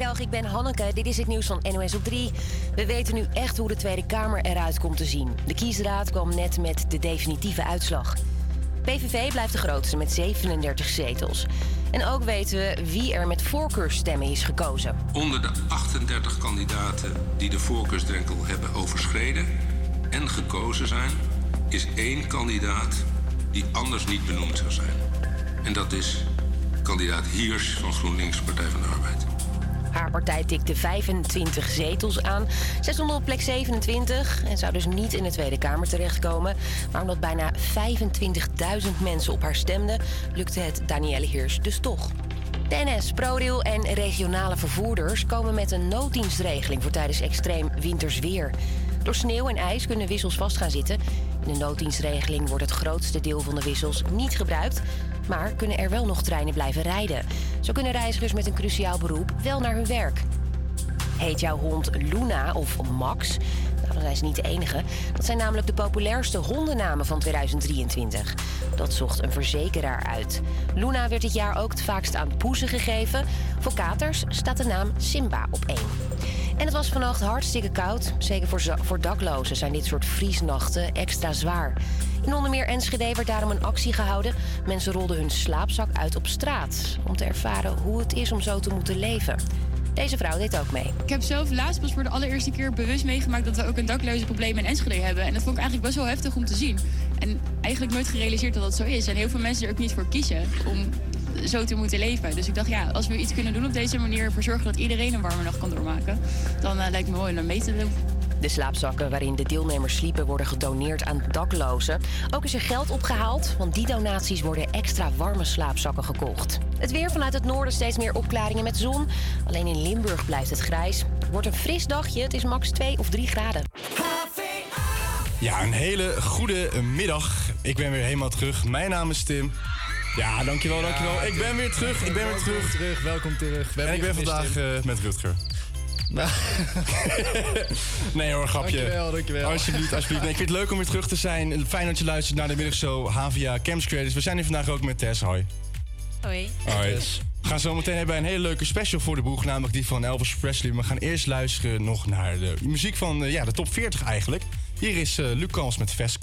Goedemiddag, ik ben Hanneke. Dit is het nieuws van NOS op 3. We weten nu echt hoe de Tweede Kamer eruit komt te zien. De kiesraad kwam net met de definitieve uitslag. PVV blijft de grootste met 37 zetels. En ook weten we wie er met voorkeurstemmen is gekozen. Onder de 38 kandidaten die de voorkeursdrenkel hebben overschreden en gekozen zijn, is één kandidaat die anders niet benoemd zou zijn. En dat is kandidaat Hiers van GroenLinks Partij van de Arbeid. Haar partij tikte 25 zetels aan. Zij stond op plek 27 en zou dus niet in de Tweede Kamer terechtkomen. Maar omdat bijna 25.000 mensen op haar stemden, lukte het Danielle Heers dus toch. De NS, ProRail en regionale vervoerders komen met een nooddienstregeling voor tijdens extreem winters weer. Door sneeuw en ijs kunnen wissels vast gaan zitten. In de nooddienstregeling wordt het grootste deel van de wissels niet gebruikt, maar kunnen er wel nog treinen blijven rijden. Zo kunnen reizigers met een cruciaal beroep wel naar hun werk. Heet jouw hond Luna of Max? Nou, dan zijn ze niet de enige. Dat zijn namelijk de populairste hondennamen van 2023. Dat zocht een verzekeraar uit. Luna werd dit jaar ook het vaakst aan poezen gegeven. Voor katers staat de naam Simba op één. En het was vannacht hartstikke koud. Zeker voor, voor daklozen zijn dit soort vriesnachten extra zwaar. In onder meer Enschede werd daarom een actie gehouden. Mensen rolden hun slaapzak uit op straat... om te ervaren hoe het is om zo te moeten leven. Deze vrouw deed ook mee. Ik heb zelf laatst pas voor de allereerste keer bewust meegemaakt dat we ook een daklozenprobleem in Enschede hebben. En dat vond ik eigenlijk best wel heftig om te zien. En eigenlijk nooit gerealiseerd dat dat zo is. En heel veel mensen er ook niet voor kiezen om zo te moeten leven. Dus ik dacht, ja, als we iets kunnen doen op deze manier... ervoor zorgen dat iedereen een warme nacht kan doormaken... dan eh, lijkt me mooi om mee te doen. De slaapzakken waarin de deelnemers sliepen worden gedoneerd aan daklozen. Ook is er geld opgehaald, want die donaties worden extra warme slaapzakken gekocht. Het weer vanuit het noorden steeds meer opklaringen met zon. Alleen in Limburg blijft het grijs. Het wordt een fris dagje, het is max 2 of 3 graden. Ja, een hele goede middag. Ik ben weer helemaal terug. Mijn naam is Tim. Ja, dankjewel, dankjewel. Ik ben weer terug, ik ben weer terug. terug, welkom terug. We En ik ben vandaag eh, met Rutger. nee hoor, grapje. Dankjewel, dankjewel. Alsjeblieft, alsjeblieft. Nee, ik vind het leuk om weer terug te zijn. Fijn dat je luistert naar de middagshow HVA Camps Creators. We zijn hier vandaag ook met Tess. Hoi. Hoi. Hoi. We gaan zo meteen hebben een hele leuke special voor de boeg, namelijk die van Elvis Presley. We gaan eerst luisteren nog naar de muziek van eh, ja, de top 40 eigenlijk. Hier is eh Luc Kals met Fast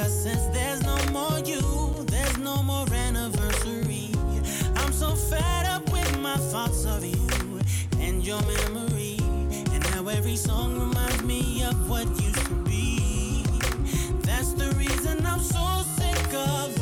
15th. Because since there's no more you, there's no more anniversary. I'm so fed up with my thoughts of you and your memory. And how every song reminds me of what used to be. That's the reason I'm so sick of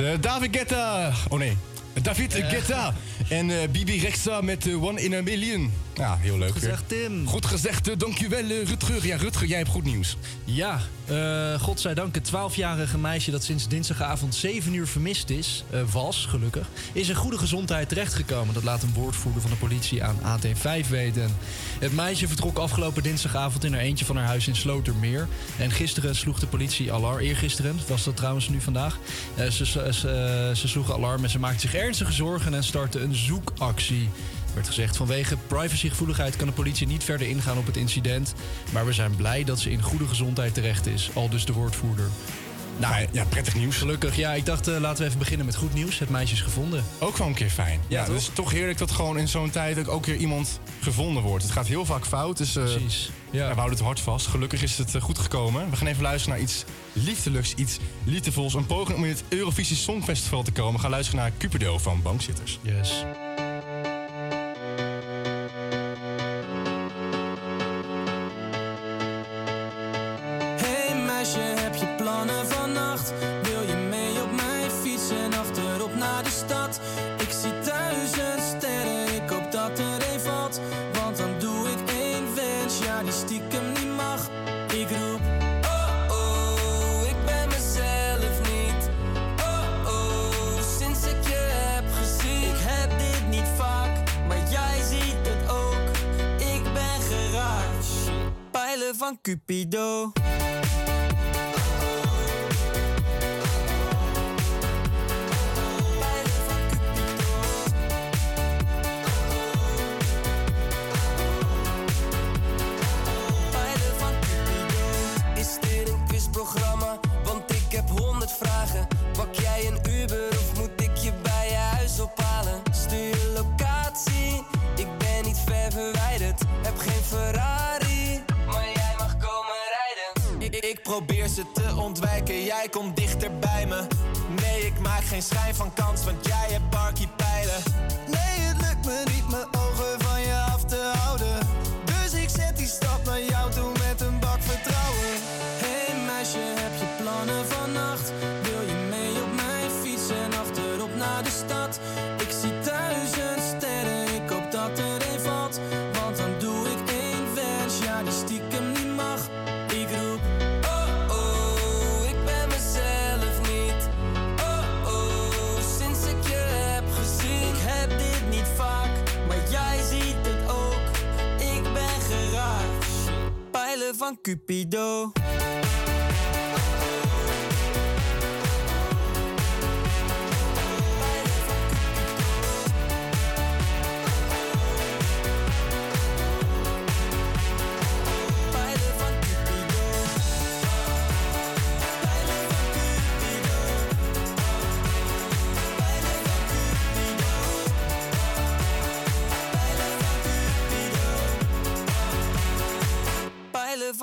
Eh, David Guetta. Oh nee, David Guetta. En eh, Bibi Rexa met One in a Million. Ja, heel leuk. Goed gezegd, weer. Tim. Goed gezegd, dankjewel Rutger. Ja, Rutger, jij hebt goed nieuws. Ja, godzijdank het 12-jarige meisje dat sinds dinsdagavond 7 uur vermist is, was gelukkig, is in goede gezondheid terechtgekomen. Dat laat een woordvoerder van de politie aan AT5 weten. Het meisje vertrok afgelopen dinsdagavond in haar eentje van haar huis in Slotermeer. En gisteren sloeg de politie alarm, eergisteren was dat trouwens nu vandaag. Eh, ze, ze, ze, ze sloegen alarm en ze maakten zich ernstige zorgen en startte een zoekactie. Er werd gezegd, vanwege privacygevoeligheid kan de politie niet verder ingaan op het incident. Maar we zijn blij dat ze in goede gezondheid terecht is. Al dus de woordvoerder. Nou, ja, prettig nieuws. Gelukkig, ja. Ik dacht, eh, laten we even beginnen met goed nieuws. Het meisje is gevonden. Ook wel een keer fijn. Ja, Ja, het is toch heerlijk dat gewoon in zo'n tijd ook, ook weer iemand gevonden wordt. Het gaat heel vaak fout, dus eh, Precies. Ja. we houden het hard vast. Gelukkig is het eh, goed gekomen. We gaan even luisteren naar iets liefdelijks, iets liefdevols. Een poging om in het Eurovisie Songfestival te komen. We gaan luisteren naar Cupido van Bankzitters. Yes. Cupido. Cupido.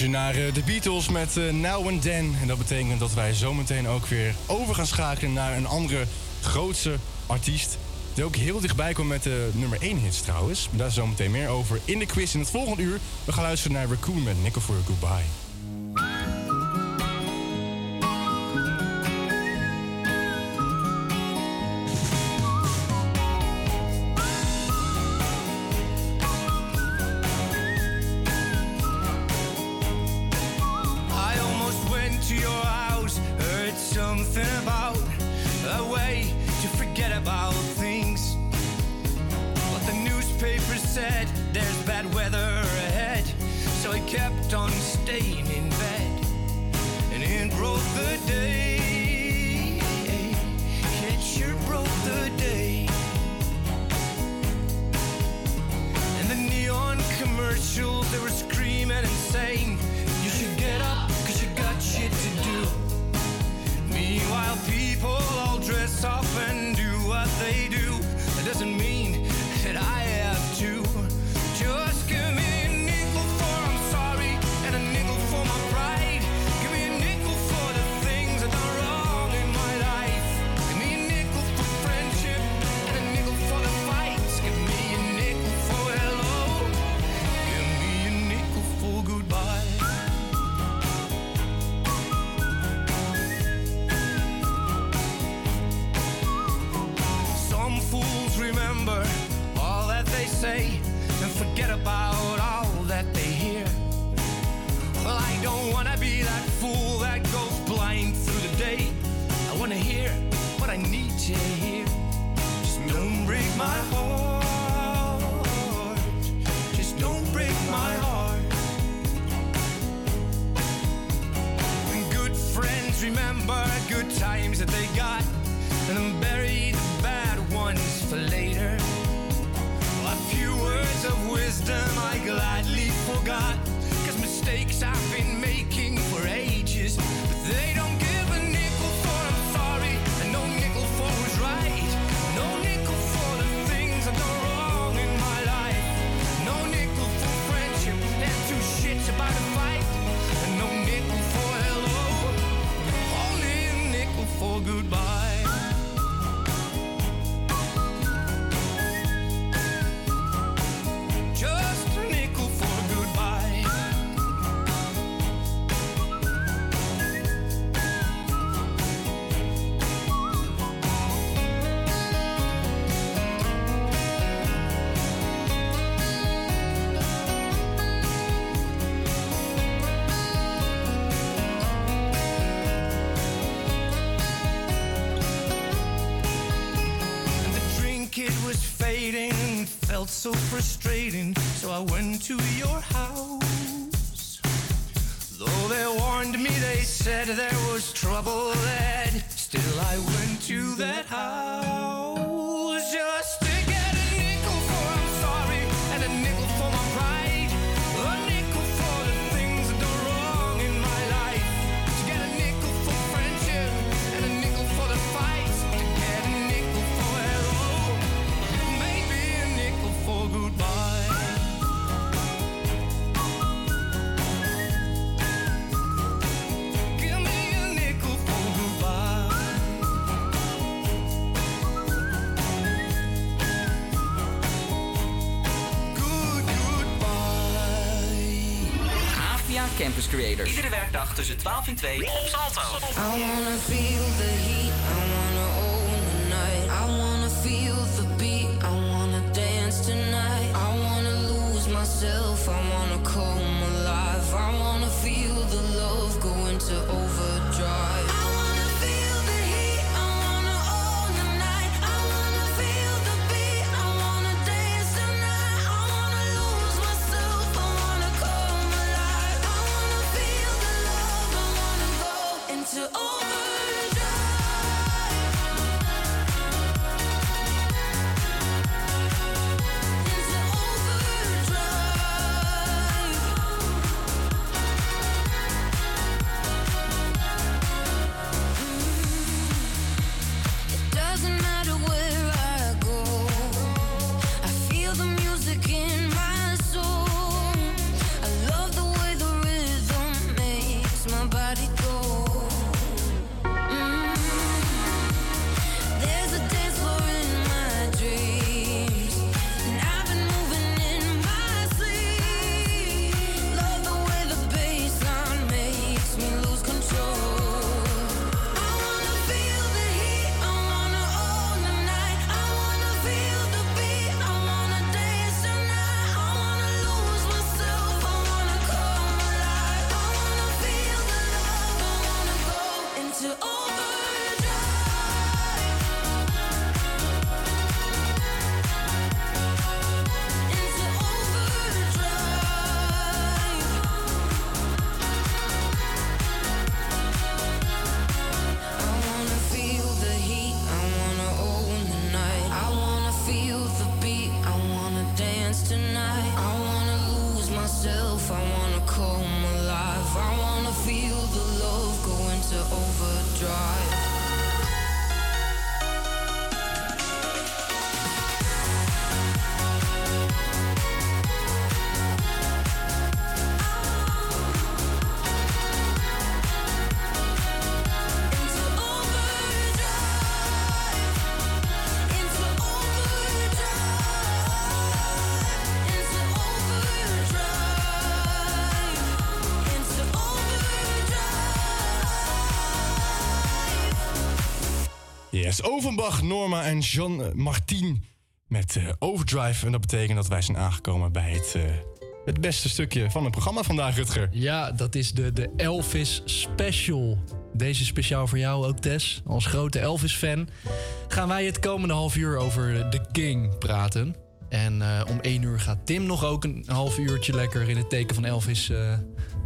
Naar eh, de Beatles met eh, Now and Then. En dat betekent dat wij zometeen ook weer over gaan schakelen naar een andere grootse artiest. Die ook heel dichtbij komt met de nummer 1 hits trouwens. Daar is zometeen meer over in de quiz in het volgende uur. We gaan luisteren naar Raccoon met Nickel for Goodbye. so frustrating, so I went to your house. Though they warned me, they said there was trouble there. Creators. Iedere werkdag tussen 12 en 2 op Salto. I wanna feel the heat, I wanna own the night. I wanna feel the beat, I wanna dance tonight. I wanna lose myself, I wanna come alive. I wanna feel the love going to Overbach, Norma en Jean eh, Martin met eh, Overdrive. En dat betekent dat wij zijn aangekomen bij het, eh, het beste stukje van het programma vandaag, Rutger. Ja, dat is de, de Elvis Special. Deze speciaal voor jou ook, Tess. Als grote Elvis-fan gaan wij het komende half uur over The King praten. En om één uur gaat Tim nog ook een half uurtje lekker in het teken van Elvis.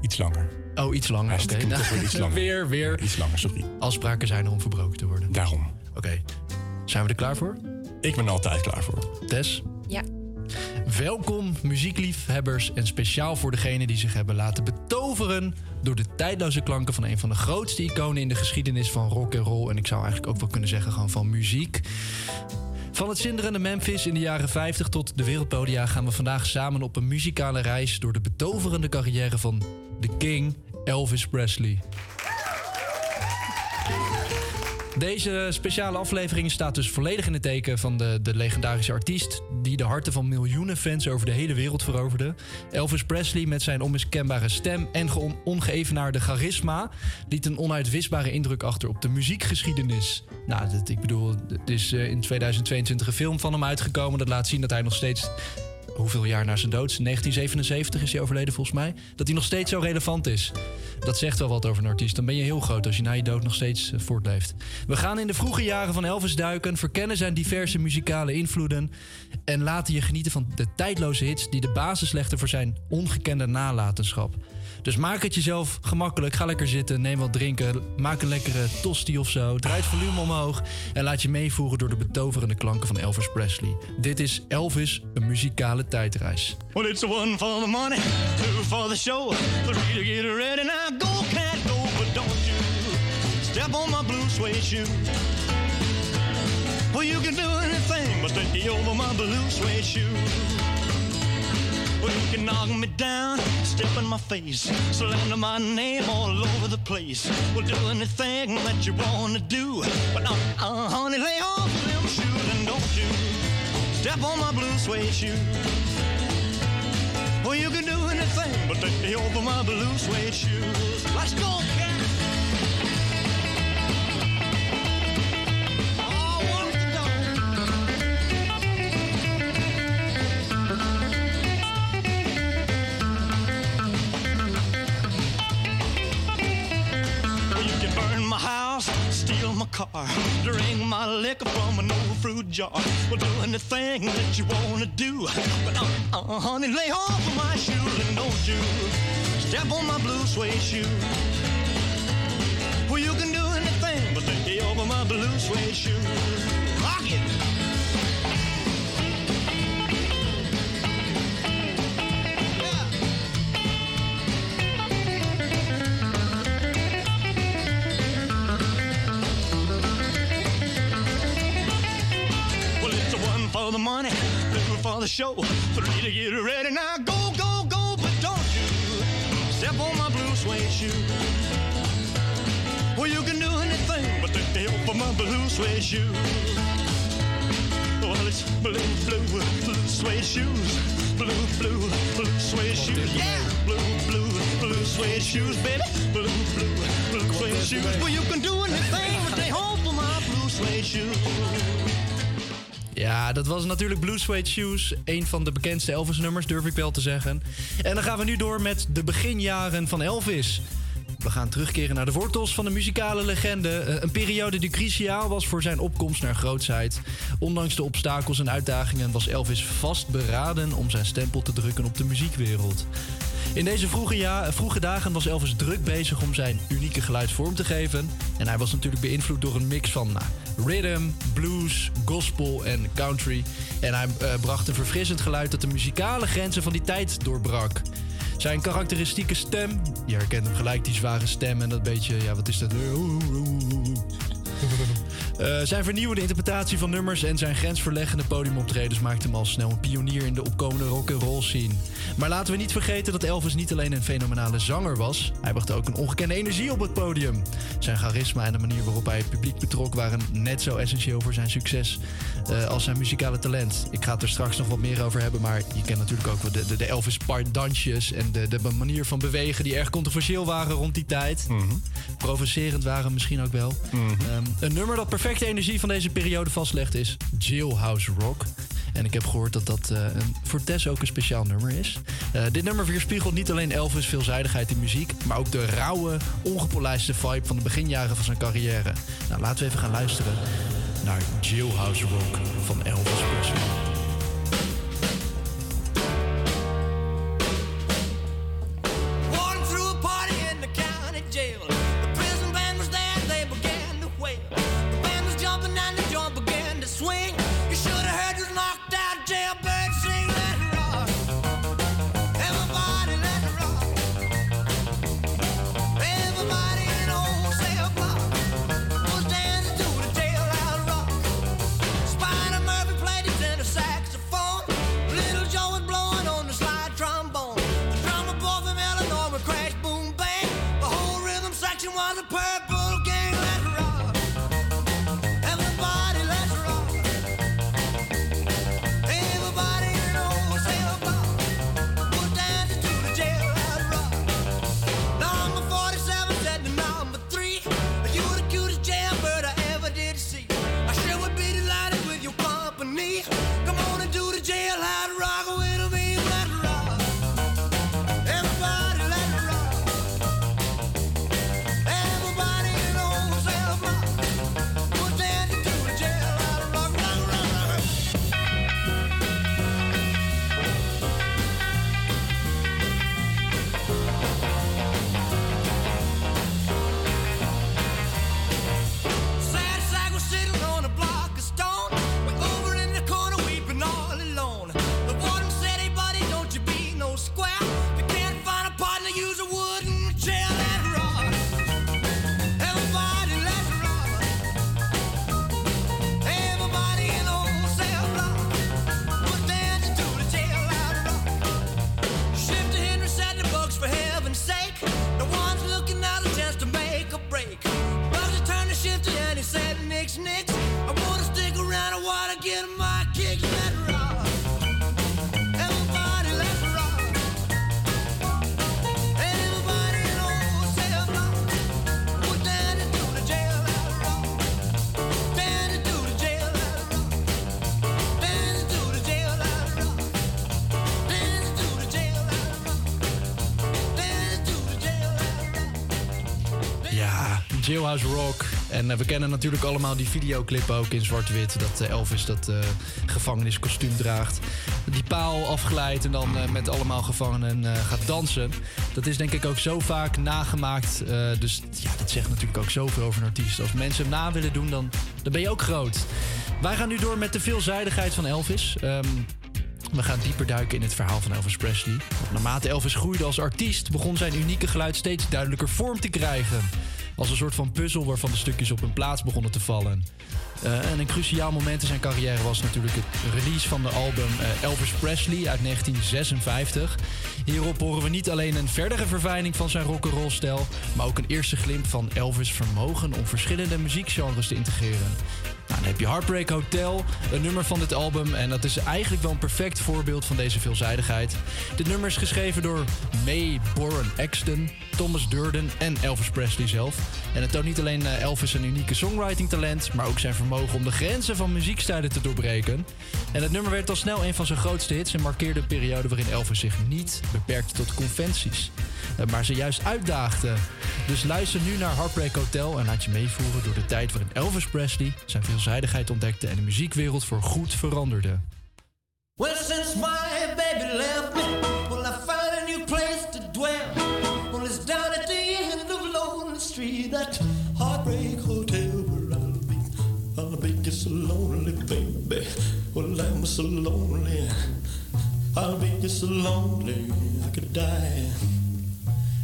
Iets langer. Oh, iets langer. Weer iets langer. weer, weer. Iets langer, sorry. Afspraken zijn er om verbroken te worden. Daarom. Oké. Zijn we er klaar voor? Ik ben er altijd klaar voor. Tess? Ja. Welkom muziekliefhebbers en speciaal voor degenen die zich hebben laten betoveren door de tijdloze klanken van een van de grootste iconen in de geschiedenis van rock en roll en ik zou eigenlijk ook wel kunnen zeggen gewoon van muziek. Van het zinderende Memphis in de jaren 50 tot de wereldpodia gaan we vandaag samen op een muzikale reis door de betoverende carrière van de King Elvis Presley. Deze speciale aflevering staat dus volledig in het teken van de, de legendarische artiest die de harten van miljoenen fans over de hele wereld veroverde. Elvis Presley met zijn onmiskenbare stem en ge- ongeëvenaarde charisma liet een onuitwisbare indruk achter op de muziekgeschiedenis. Nou, dat, ik bedoel, er is eh, in 2022 een film van hem uitgekomen dat laat zien dat hij nog steeds hoeveel jaar na zijn dood? 1977 is hij overleden volgens mij. Dat hij nog steeds zo relevant is. Dat zegt wel wat over een artiest. Dan ben je heel groot als je na je dood nog steeds eh, voortleeft. We gaan in de vroege jaren van Elvis duiken, verkennen zijn diverse muzikale invloeden en laten je genieten van de tijdloze hits die de basis legden voor zijn ongekende nalatenschap. Dus maak het jezelf gemakkelijk. Ga lekker zitten, neem wat drinken, maak een lekkere tosti of zo. Draai het volume omhoog en laat je meevoeren door de betoverende klanken van Elvis Presley. Dit is Elvis, een muzikale tijdreis. Well, it's one for the money, two for the show, three to get ready. Now go, cat, go, but don't you step on my blue suede shoe. Well, you can do anything but stay over my blue suede shoe. Well, you can knock me down, step in my face, slander my name all over the place. Well, do anything that you wanna do, but uh, uh, honey, lay off them shoes and don't you step on my blue suede shoe. Well, you can do anything but take over my blue suede shoes. Let's go, cat. My car, drink my liquor from an old fruit jar. Well, do anything that you wanna do, but uh, uh, honey, lay off of my shoes and don't you step on my blue suede shoe. Well, you can do anything but stay over my blue suede shoe. For the money, two for the show, three to get ready. Now go, go, go, but don't you step on my blue suede shoe. Well, you can do anything but take the help of my blue suede shoe. Well, it's blue, blue, blue suede shoes. Blue, blue, blue suede shoes. Yeah, blue, blue, blue suede shoes, baby. Blue, blue, blue suede shoes. Well, you can do anything but take hold of my blue suede shoes. Ja, dat was natuurlijk Blue Suede Shoes. Een van de bekendste Elvis-nummers, durf ik wel te zeggen. En dan gaan we nu door met de beginjaren van Elvis. We gaan terugkeren naar de wortels van de muzikale legende. Eh, Een periode die cruciaal was voor zijn opkomst naar grootsheid. Ondanks de obstakels en uitdagingen was Elvis vastberaden om zijn stempel te drukken op de muziekwereld. In deze vroege, ja, vroege dagen was Elvis druk bezig om zijn unieke geluid vorm te geven. En hij was natuurlijk beïnvloed door een mix van nou, rhythm, blues, gospel en country. En hij eh, bracht een verfrissend geluid dat de muzikale grenzen van die tijd doorbrak. Zijn karakteristieke stem, je herkent hem gelijk, die zware stem en dat beetje, ja wat is dat? Eh, zijn vernieuwende interpretatie van nummers en zijn grensverleggende podiumoptredens maakten hem al snel een pionier in de opkomende rock and roll scene. Maar laten we niet vergeten dat Elvis niet alleen een fenomenale zanger was, hij bracht ook een ongekende energie op het podium. Zijn charisma en de manier waarop hij het publiek betrok waren net zo essentieel voor zijn succes eh, als zijn muzikale talent. Ik ga het er straks nog wat meer over hebben, maar je kent natuurlijk ook wel de, de, de Elvis part dansjes en de, de manier van bewegen die erg controversieel waren rond die tijd. Provocerend waren misschien ook wel. Ehm, een nummer dat perfect perfecte energie van deze periode vastlegt is Jailhouse Rock. En ik heb gehoord dat dat eh, voor Tess ook een speciaal nummer is. Eh, dit nummer weerspiegelt niet alleen Elvis' veelzijdigheid in muziek... maar ook de rauwe, ongepolijste vibe van de beginjaren van zijn carrière. Nou, laten we even gaan luisteren naar Jailhouse Rock van Elvis Presley. Rock. En eh, we kennen natuurlijk allemaal die videoclip ook in zwart-wit. Dat eh, Elvis dat eh, gevangeniskostuum draagt. Die paal afglijdt en dan met allemaal gevangenen gaat dansen. Dat is denk ik ook zo vaak nagemaakt. dus ja, dat zegt natuurlijk ook zoveel over een artiest. Als mensen hem na willen doen, dan, dan ben je ook groot. Wij gaan nu door met de veelzijdigheid van Elvis. Ehm, we gaan dieper duiken in het verhaal van Elvis Presley. Naarmate Elvis groeide als artiest, begon zijn unieke geluid steeds duidelijker vorm te krijgen. Als een soort van puzzel waarvan de stukjes op hun plaats begonnen te vallen. Eh, en een cruciaal moment in zijn carrière was natuurlijk het release van de album eh, Elvis Presley uit 1956. Hierop horen we niet alleen een verdere verfijning van zijn rock'n'roll stijl, maar ook een eerste glimp van Elvis' vermogen om verschillende muziekgenres te integreren. Nou, dan heb je Heartbreak Hotel, een nummer van dit album. En dat is eigenlijk wel een perfect voorbeeld van deze veelzijdigheid. Dit nummer is geschreven door May Boren Exton, Thomas Durden en Elvis Presley zelf. En het toont niet alleen eh, Elvis zijn unieke songwriting talent, maar ook zijn vermogen om de grenzen van muziekstijlen te doorbreken. En het nummer werd al snel een van zijn grootste hits en markeerde een periode waarin Elvis zich niet beperkte tot conventies. eh, Maar ze juist uitdaagde. Dus luister nu naar Heartbreak Hotel en laat je meevoeren door de tijd waarin Elvis Presley zijn veelzijdigheid ontdekte en de muziekwereld voor goed veranderde. Well, since my baby left me, well, I found a new place to dwell. Well, it's down at the end of Lonely Street, that heartbreak hotel where I'll be. I'll be just so lonely, baby. Well, I'm so lonely. I'll be just so lonely, I could die.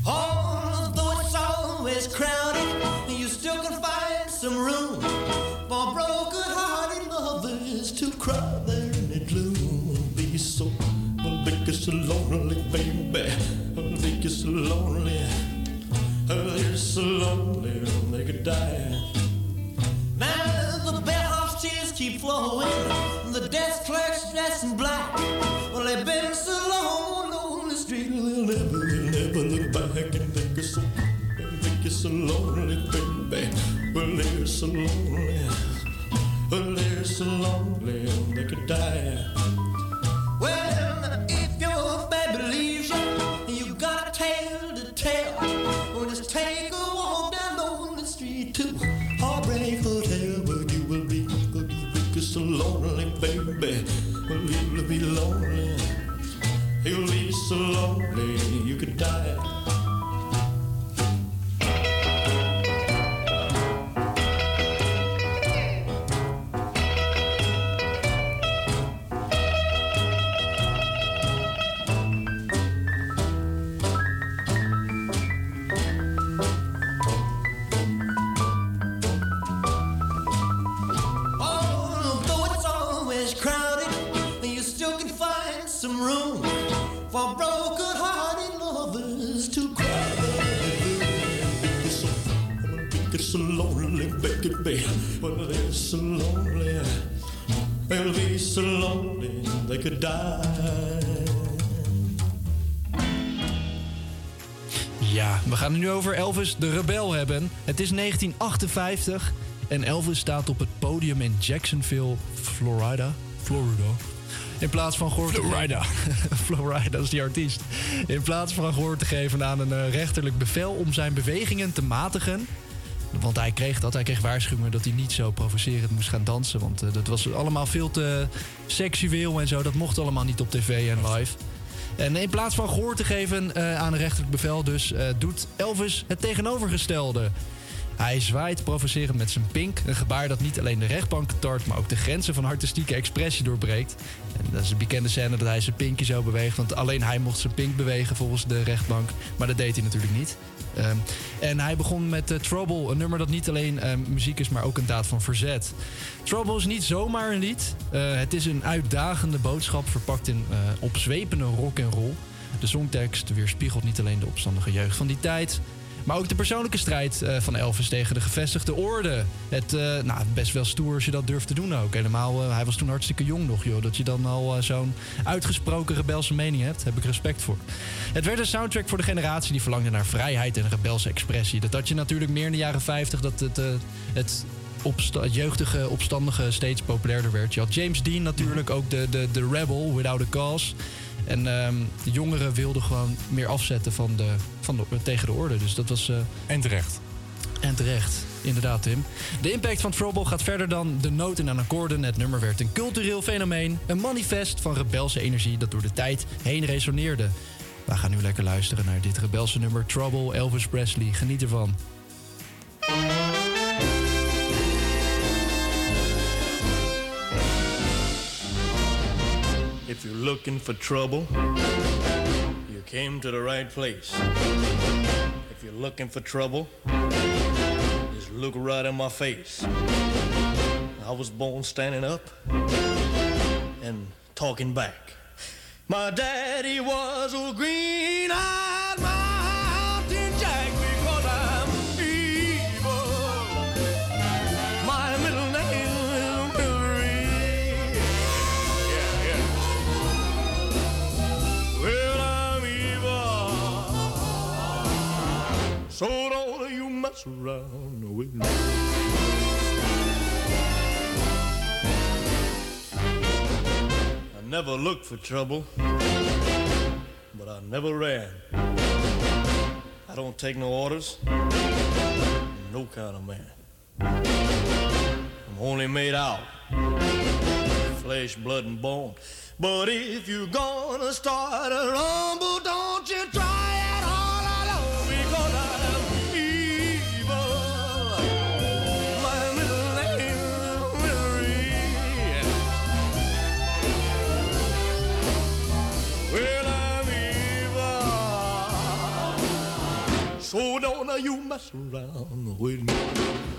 Although it's always crowded, you still can find some room lovers to cry there in the gloom. Be so, I'll be just so lonely, baby. I'll be just so lonely. I'll be just so lonely, they could die. Now the bellhop's tears keep flowing. The desk clerk's dressed in black. Well, they've been so long on the street, they'll never, they'll never look back and think it's so, it's so lonely, baby. Well, they're so lonely. but they're so lonely they could die. Well, if your baby leaves you, you got a tale to tell, well, just take a walk down on the street to Heartbreak Hotel, where you will be, will be so lonely, baby. Well, you'll be lonely. You'll be so lonely you could die. So lonely, baby. Well, they're so lonely. They'll be so lonely they could die. Ja, we gaan het nu over Elvis de Rebel hebben. Het is 1958 en Elvis staat op het podium in Jacksonville, Florida. Florida. In plaats van gehoor te Florida. Florida, is die artiest. In plaats van gehoor te geven aan een eh, rechterlijk bevel om zijn bewegingen te matigen. Want hij kreeg dat. Hij kreeg waarschuwingen dat hij niet zo provocerend moest gaan dansen. Want eh, dat was allemaal veel te seksueel en zo. Dat mocht allemaal niet op tv en live. En in plaats van gehoor te geven eh, aan een rechterlijk bevel, dus eh, doet Elvis het tegenovergestelde. Hij zwaait provocerend met zijn pink. Een gebaar dat niet alleen de rechtbank tart, maar ook de grenzen van artistieke expressie doorbreekt. En dat is een bekende scène dat hij zijn pinkje zo beweegt. Want alleen hij mocht zijn pink bewegen volgens de rechtbank. Maar dat deed hij natuurlijk niet. Ehm, en hij begon met eh, Trouble, een nummer dat niet alleen ehm, muziek is, maar ook een daad van verzet. Trouble is niet zomaar een lied. Eh, het is een uitdagende boodschap verpakt in eh, opzwepende rock en roll. De songtekst weerspiegelt niet alleen de opstandige jeugd van die tijd, maar ook de persoonlijke strijd eh, van Elvis tegen de gevestigde orde. Het, eh, nou, best wel stoer als je dat durft te doen ook. Helemaal, eh, hij was toen hartstikke jong nog, joh. Dat je dan al zo'n uitgesproken rebelse mening hebt, heb ik respect voor. Het werd een soundtrack voor de generatie die verlangde naar vrijheid en rebelse expressie. Dat had je natuurlijk meer in de jaren 50, dat het, het jeugdige, opstandige steeds populairder werd. Je had James Dean natuurlijk, ook de, de, de rebel, without a cause. En ehm, de jongeren wilden gewoon meer afzetten van de, van de, tegen de orde. Dus dat was... en terecht. En terecht, inderdaad Tim. De impact van Trouble gaat verder dan de noten en akkoorden. Het nummer werd een cultureel fenomeen. Een manifest van rebelse energie dat door de tijd heen resoneerde. We gaan nu lekker luisteren naar dit rebelse nummer Trouble, Elvis Presley. Geniet ervan. If you're looking for trouble, you came to the right place. If you're looking for trouble, just look right in my face. I was born standing up and talking back. My daddy was a green-eyed mountain So don't you mess around with me. I never looked for trouble, but I never ran. I don't take no orders, no kind of man. I'm only made out flesh, blood, and bone. But if you're gonna start a rumble, don't you try you mess around with me.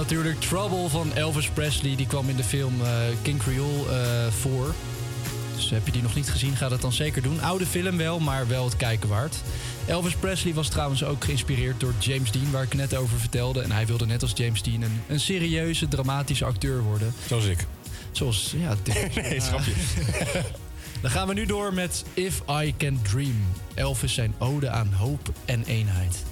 Natuurlijk Trouble van Elvis Presley. Die kwam in de film eh, King Creole eh, voor. Dus heb je die nog niet gezien, ga dat dan zeker doen. Oude film wel, maar wel het kijken waard. Elvis Presley was trouwens ook geïnspireerd door James Dean, waar ik net over vertelde. En hij wilde net als James Dean een, een serieuze, dramatische acteur worden. Zoals ik. Zoals, ja. Nee, schrapje. Dan gaan we nu door met If I Can Dream. Elvis zijn ode aan hoop en eenheid.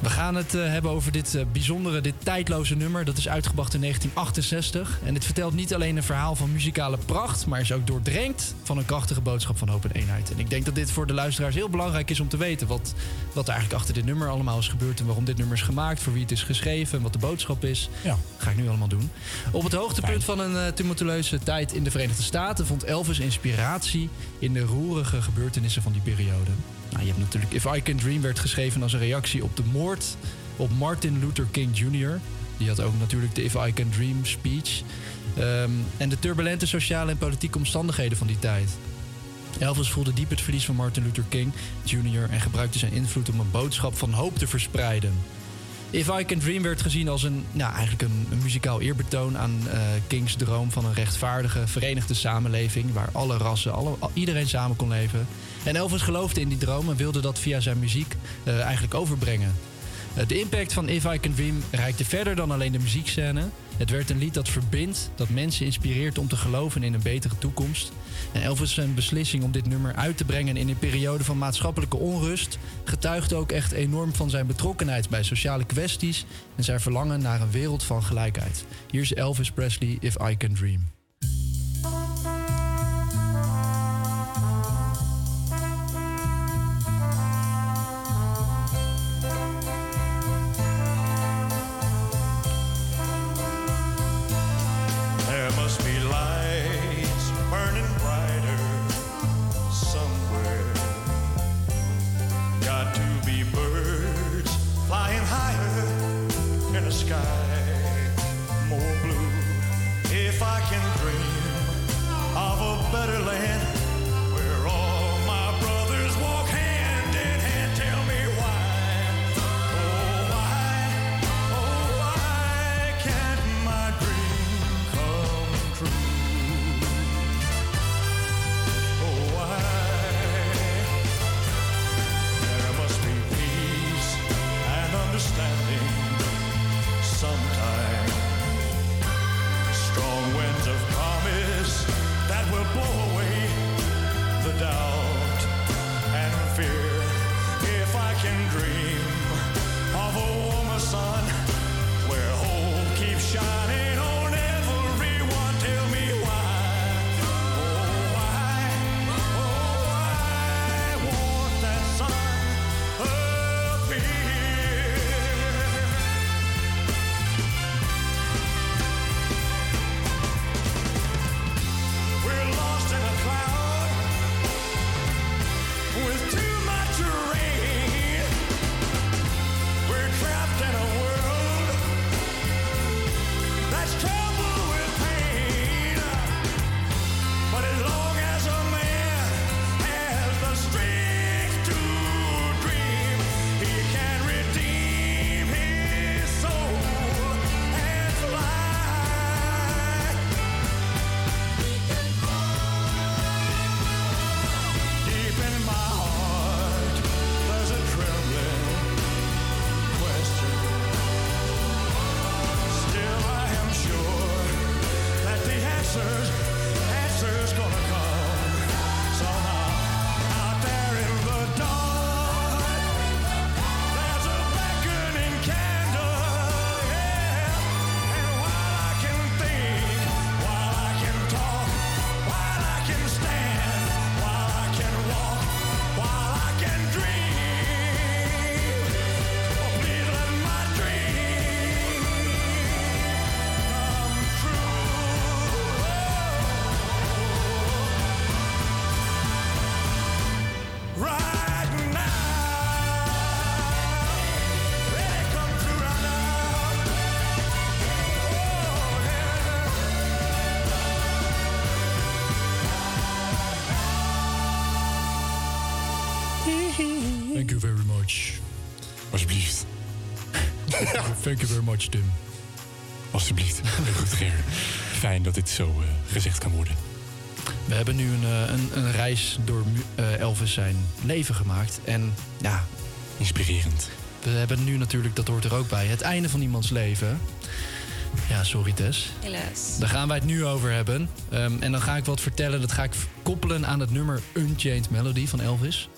We gaan het eh, hebben over dit eh, bijzondere, dit tijdloze nummer. Dat is uitgebracht in 1968. En dit vertelt niet alleen een verhaal van muzikale pracht... maar is ook doordrenkt van een krachtige boodschap van hoop en eenheid. En ik denk dat dit voor de luisteraars heel belangrijk is om te weten... wat, wat er eigenlijk achter dit nummer allemaal is gebeurd... en waarom dit nummer is gemaakt, voor wie het is geschreven... en wat de boodschap is. Ja. ga ik nu allemaal doen. Op het hoogtepunt van een eh, tumultueuze tijd in de Verenigde Staten... vond Elvis inspiratie in de roerige gebeurtenissen van die periode. Nou, je hebt natuurlijk If I Can Dream werd geschreven als een reactie op de moord op Martin Luther King Jr. Die had ook natuurlijk de If I Can Dream speech. Ehm, en de turbulente sociale en politieke omstandigheden van die tijd. Elvis voelde diep het verlies van Martin Luther King Jr. en gebruikte zijn invloed om een boodschap van hoop te verspreiden. If I Can Dream werd gezien als een, nou, eigenlijk een, muzikaal eerbetoon aan eh, Kings droom van een rechtvaardige, verenigde samenleving waar alle rassen, alle, al- iedereen samen kon leven. En Elvis geloofde in die droom en wilde dat via zijn muziek eh, eigenlijk overbrengen. Eh, de impact van If I Can Dream reikte verder dan alleen de muziekscène. Het werd een lied dat verbindt, dat mensen inspireert om te geloven in een betere toekomst. En Elvis zijn beslissing om dit nummer uit te brengen in een periode van maatschappelijke onrust getuigde ook echt enorm van zijn betrokkenheid bij sociale kwesties en zijn verlangen naar een wereld van gelijkheid. Hier is Elvis Presley, If I Can Dream. Thank you very much, Tim. Alsjeblieft. Heel goed, Ger. Fijn dat dit zo eh, gezegd kan worden. We hebben nu een, eh, een, een reis door eh, Elvis zijn leven gemaakt. En ja... Inspirerend. We hebben nu natuurlijk, dat hoort er ook bij, het einde van iemands leven. Ja, sorry Tess. Helaas. Daar gaan wij het nu over hebben. Ehm, en dan ga ik wat vertellen. Dat ga ik koppelen aan het nummer Unchained Melody van Elvis.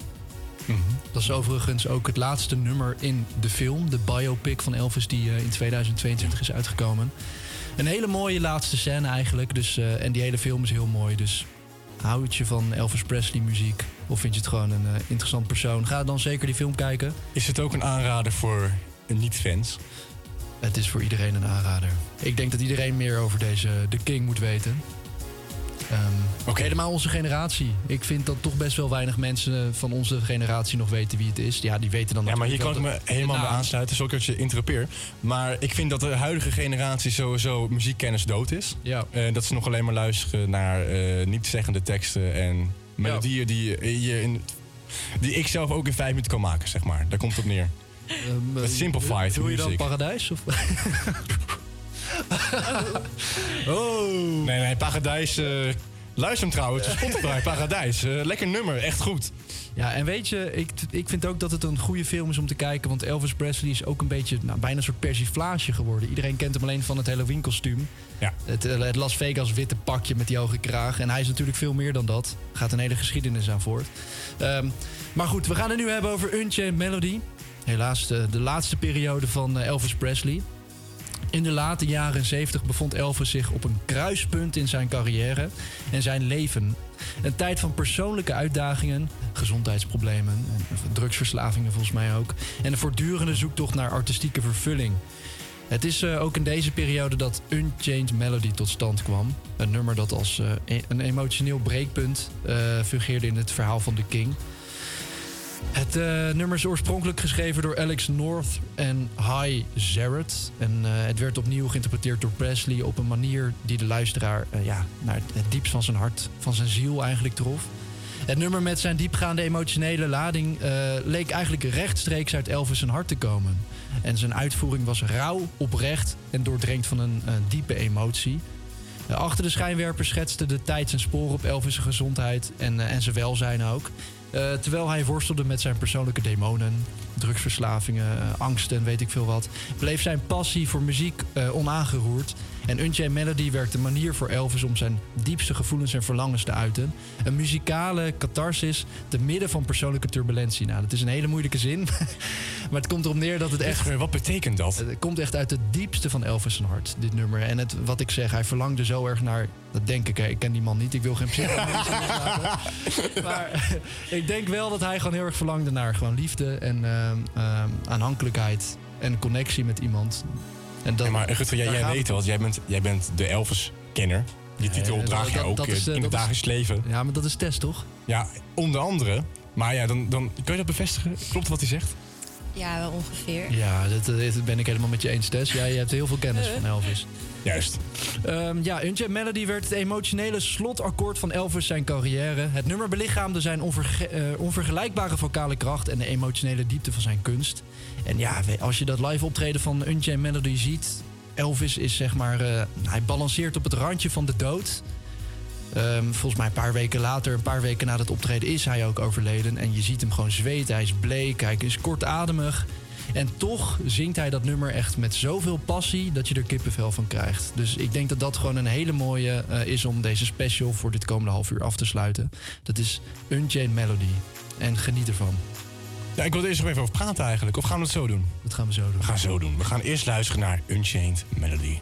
Dat is overigens ook het laatste nummer in de film. De biopic van Elvis die eh, in 2022 is uitgekomen. Een hele mooie laatste scène eigenlijk. Dus, eh, en die hele film is heel mooi. Dus houd je van Elvis Presley muziek? Of vind je het gewoon een eh, interessant persoon? Ga dan zeker die film kijken. Is het ook een aanrader voor niet-fans? Het is voor iedereen een aanrader. Ik denk dat iedereen meer over deze The King moet weten. Ehm Helemaal onze generatie. Ik vind dat toch best wel weinig mensen van onze generatie nog weten wie het is. Ja, die weten dan Ja, maar hier kan ik me helemaal bij aansluiten. Sorry dat je interrupeer. Maar ik vind dat de huidige generatie sowieso muziekkennis dood is. Ja. Eh, dat ze nog alleen maar luisteren naar eh niet-zeggende teksten en melodieën die, eh, je in, die ik zelf ook in vijf minuten kan maken, zeg maar. Daar komt het op neer. Met simplified Doe je dan. Paradijs? Of? oh. Nee, nee, Paradijs. eh luister hem trouwens. Spotify, Paradijs. Eh, lekker nummer, echt goed. Ja, en weet je, ik, ik vind ook dat het een goede film is om te kijken. Want Elvis Presley is ook een beetje, nou, bijna een soort persiflage geworden. Iedereen kent hem alleen van het Halloween-kostuum. Ja. Het, eh, het Las Vegas witte pakje met die hoge kraag. En hij is natuurlijk veel meer dan dat. Gaat een hele geschiedenis aan voort. Ehm, maar goed, we gaan het nu hebben over Unchained Melody. Helaas de, de laatste periode van Elvis Presley. In de late jaren 70 bevond Elvis zich op een kruispunt in zijn carrière en zijn leven. Een tijd van persoonlijke uitdagingen, gezondheidsproblemen, en drugsverslavingen volgens mij ook. En een voortdurende zoektocht naar artistieke vervulling. Het is eh, ook in deze periode dat Unchained Melody tot stand kwam. Een nummer dat als eh, e- een emotioneel breekpunt eh, fungeerde in het verhaal van The King. Het eh, nummer is oorspronkelijk geschreven door Alex North en High Zarrett. En eh, het werd opnieuw geïnterpreteerd door Presley op een manier die de luisteraar eh, ja, naar het, diepst van zijn hart, van zijn ziel eigenlijk trof. Het nummer met zijn diepgaande emotionele lading leek eigenlijk rechtstreeks uit Elvis zijn hart te komen. En zijn uitvoering was rauw, oprecht en doordrenkt van een diepe emotie. Achter de schijnwerper schetste de tijd zijn sporen op Elvis' gezondheid en, en zijn welzijn ook. Eh, terwijl hij worstelde met zijn persoonlijke demonen, drugsverslavingen, eh, angsten en weet ik veel wat, bleef zijn passie voor muziek eh, onaangeroerd. En Unchained Melody werd de manier voor Elvis om zijn diepste gevoelens en verlangens te uiten. Een muzikale catharsis te midden van persoonlijke turbulentie. Nou, dat is een hele moeilijke zin. maar het komt erop neer dat het echt... Wat betekent dat? Het komt echt uit het diepste van Elvis zijn hart, dit nummer. En het, wat ik zeg, hij verlangde zo erg naar... Dat denk ik, hè. ik ken die man niet, ik wil geen loslaten. Maar ik denk wel dat hij gewoon heel erg verlangde naar gewoon liefde en ehm, aanhankelijkheid en connectie met iemand. En dat, Ja, maar Rutger, jij, jij weet wel, jij bent, jij bent de Elvis-kenner. Die titel draag je ook dat is, eh, in het dagelijks leven. Ja, maar dat is Tess, toch? Ja, onder andere. Maar ja, dan, dan kun je dat bevestigen? Klopt wat hij zegt? Ja, wel ongeveer. Ja, dat, dat ben ik helemaal met je eens, Tess. Jij hebt heel veel kennis van Elvis. Juist. Ehm, ja, Unchained Melody werd het emotionele slotakkoord van Elvis zijn carrière. Het nummer belichaamde zijn onverge- eh, onvergelijkbare vocale kracht en de emotionele diepte van zijn kunst. En ja, als je dat live optreden van Unchained Melody ziet, Elvis is zeg maar, eh, hij balanceert op het randje van de dood. Ehm, volgens mij een paar weken later, een paar weken na het optreden, is hij ook overleden. En je ziet hem gewoon zweten, hij is bleek, hij is kortademig. En toch zingt hij dat nummer echt met zoveel passie dat je er kippenvel van krijgt. Dus ik denk dat dat gewoon een hele mooie eh, is om deze special voor dit komende half uur af te sluiten. Dat is Unchained Melody. En geniet ervan. Ja, ik wil er eerst nog even over praten eigenlijk. Of gaan we het zo doen? Dat gaan we zo doen. We gaan zo doen. We gaan eerst luisteren naar Unchained Melody.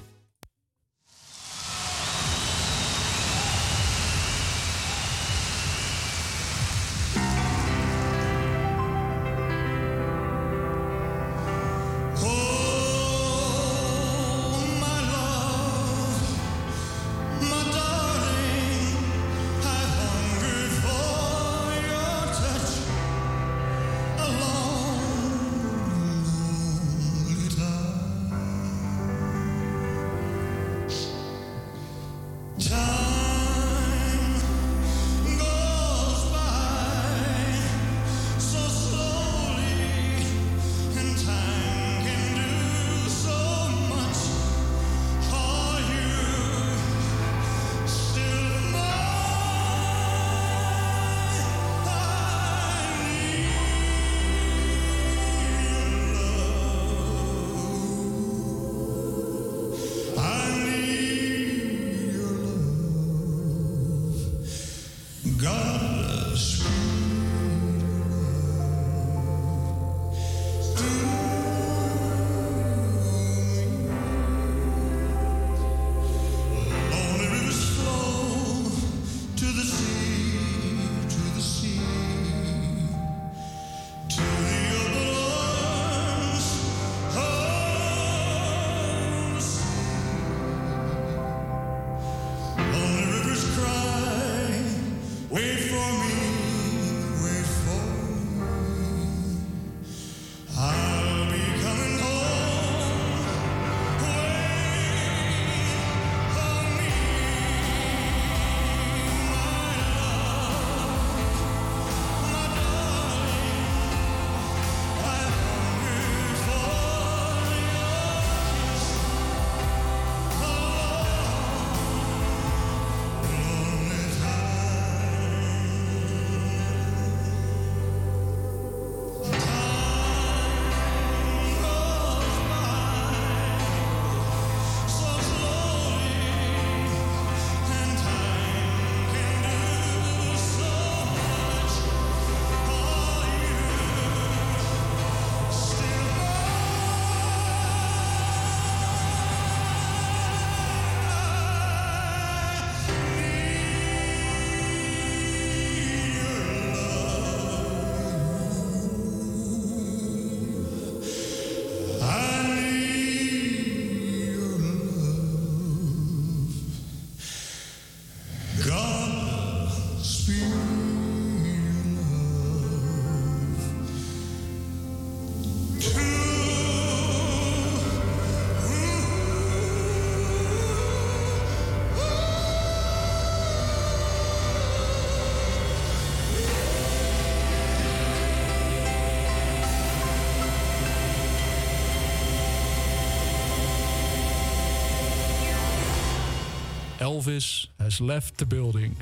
Elvis has left the building.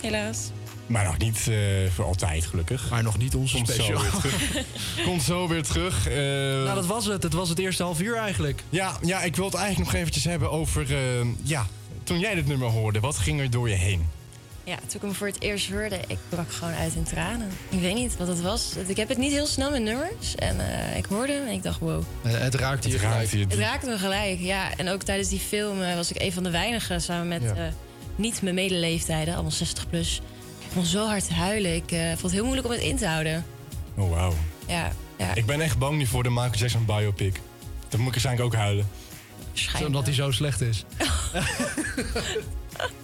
Helaas. Maar nog niet eh, voor altijd, gelukkig. Maar nog niet onze Komt zo special. weer terug. Komt zo weer terug. Eh, Nou, dat was het. Het was het eerste half uur eigenlijk. ja, ja, ik wil het eigenlijk nog eventjes hebben over... eh, ja, toen jij dit nummer hoorde, wat ging er door je heen? Ja, toen ik hem voor het eerst hoorde, ik brak gewoon uit in tranen. Ik weet niet wat het was. Ik heb het niet heel snel met nummers. En eh, ik hoorde hem en ik dacht, wow. Eh, het raakte je Het gelijk. raakte je Het raakte me gelijk, ja. En ook tijdens die film eh, was ik een van de weinigen samen met Ja. eh, niet mijn medeleeftijden, allemaal 60 plus. Ik begon zo hard te huilen. Ik vond het heel moeilijk om het in te houden. Oh, wauw. Ja, ja. Ik ben echt bang nu voor de Michael Jackson biopic. Dan moet ik waarschijnlijk ook huilen. Omdat hij zo slecht is.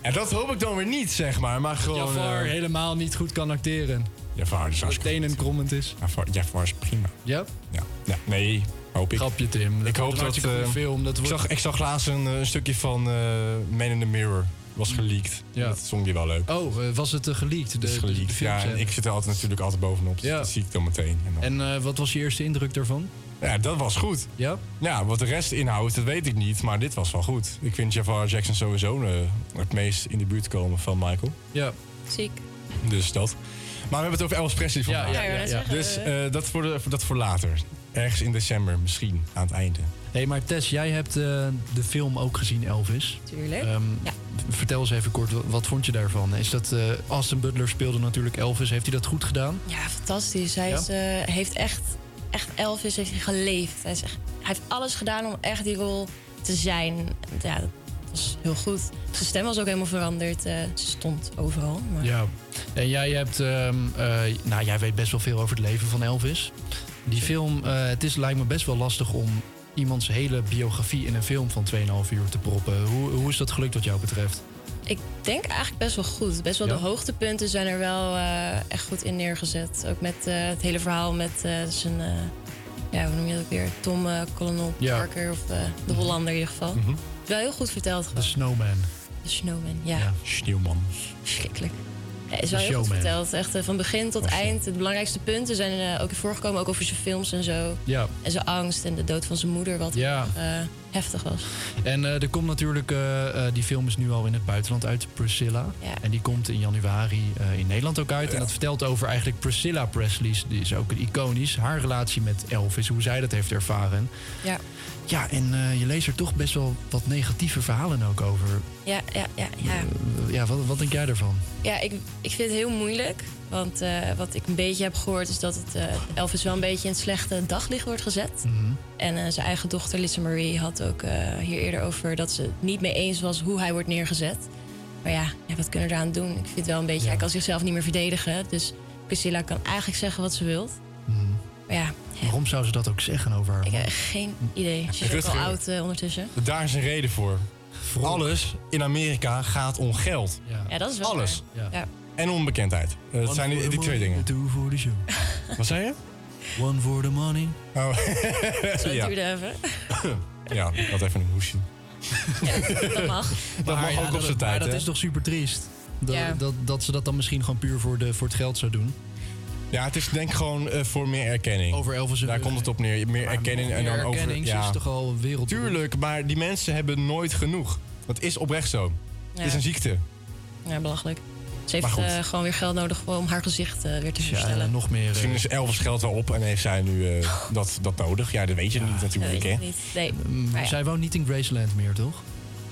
En dat hoop ik dan weer niet, zeg maar. Maar gewoon... Jafar eh, helemaal niet goed kan acteren. Jafar is hartstikke Meteen en krommend is. Jafar, Jafar is prima. Ja? Ja. ja. Nee, hoop ik. Grapje, Tim. Ik hoop dat... eh, film. Dat ik, zag, ik zag laatst een, eh, een stukje van eh Man in the Mirror. Was geleakt. Ja. Dat vond je wel leuk. Oh, was het uh, geleakt? De, Dat. Ja, en ik zit er altijd natuurlijk altijd bovenop. Dus Ja. dat zie ik dan meteen. En dan- En wat was je eerste indruk daarvan? Ja, dat was goed. Ja? Ja, wat de rest inhoudt, dat weet ik niet. Maar dit was wel goed. Ik vind Jafar Jackson sowieso eh, het meest in de buurt komen van Michael. Ja. Ziek. Dus dat. Maar we hebben het over Elvis Presley Ja, vandaag. ja, ja, ja. Dus eh, dat, voor de, dat voor later. Ergens in december misschien, aan het einde. Hé, hey, maar Tess, jij hebt eh, de film ook gezien, Elvis. Tuurlijk. Ehm, Ja. Vertel eens even kort, wat, vond je daarvan? Is dat, eh, Austin Butler speelde natuurlijk Elvis. Heeft hij dat goed gedaan? Ja, fantastisch. Hij Ja? is, heeft echt, echt Elvis heeft hij geleefd. Hij, is echt- hij heeft alles gedaan om echt die rol te zijn. Ja, dat was heel goed. Zijn stem was ook helemaal veranderd. eh, ze stond overal. Maar... Ja. En jij hebt, ehm, eh, nou, jij weet best wel veel over het leven van Elvis. Die film, eh, het is, lijkt me best wel lastig om iemands hele biografie in een film van 2,5 uur te proppen. Hoe, hoe is dat gelukt wat jou betreft? Ik denk eigenlijk best wel goed. Best wel Ja? de hoogtepunten zijn er wel eh, echt goed in neergezet. Ook met eh, het hele verhaal met zijn... eh, ja, hoe noem je dat ook weer? Tom Colonel Ja. Parker of de Hollander in ieder geval. Mhm. Wel heel goed verteld. De gewoon. Snowman. De Snowman, ja. Ja. Sneeuwman. Verschrikkelijk. Ja, is wel De heel goed verteld. Echt van begin tot eind. De belangrijkste punten zijn ook in voorgekomen. Ook over zijn films en zo. Ja. En zijn angst en de dood van zijn moeder. Wat Ja. Heftig was. En eh, er komt natuurlijk, eh, eh, die film is nu al in het buitenland uit, Priscilla. Ja. En die komt in januari eh, in Nederland ook uit. En dat vertelt over eigenlijk Priscilla Presley's, die is ook iconisch, haar relatie met Elvis, hoe zij dat heeft ervaren. Ja. Ja, en eh, je leest er toch best wel wat negatieve verhalen ook over. Ja, ja, ja, ja. Ja, wat, wat denk jij ervan? Ja, ik, ik vind het heel moeilijk. Want eh, wat ik een beetje heb gehoord is dat het, eh, Elvis wel een beetje in het slechte daglicht wordt gezet. En eh, zijn eigen dochter Lisa Marie had ook eh, hier eerder over dat ze het niet mee eens was hoe hij wordt neergezet. Maar ja, ja wat kunnen we eraan doen? Ik vind het wel een beetje, hij kan zichzelf niet meer verdedigen. Dus Priscilla kan eigenlijk zeggen wat ze wilt. Maar ja, Waarom zou ze dat ook zeggen over haar? ik heb geen idee. Ze is ook al oud eh, ondertussen. Daar is een reden voor. Alles in Amerika gaat om geld. Ja, dat is wel Alles. waar. Ja. En om bekendheid. Eh, dat zijn die, die twee dingen. Two for the show. Wat zei je? One for the money. Oh. Zo ja. duurde even. ja, ik had even een hoesje. Dat mag. Dat mag ja, ook op zijn tijd, Maar dat hè? is toch super triest? Dat, Ja. dat, dat ze dat dan misschien gewoon puur voor, de, voor het geld zou doen. Ja, het is denk ik gewoon eh, voor meer erkenning. Over Elvis Daar komt het op neer. Meer erkenning en dan over... erkenning, ze is toch al wereld. Tuurlijk, maar die mensen hebben nooit genoeg. Dat is oprecht zo. Het is Ja. een ziekte. Ja, belachelijk. Ze heeft eh, gewoon weer geld nodig om haar gezicht eh, weer te herstellen. nog meer. Misschien is Elvis geld wel op en heeft zij nu eh, dat, dat nodig. Ja, dat weet je niet Dat natuurlijk, weet hè? ik niet. Nee, maar ja, Zij woont niet in Graceland meer, toch?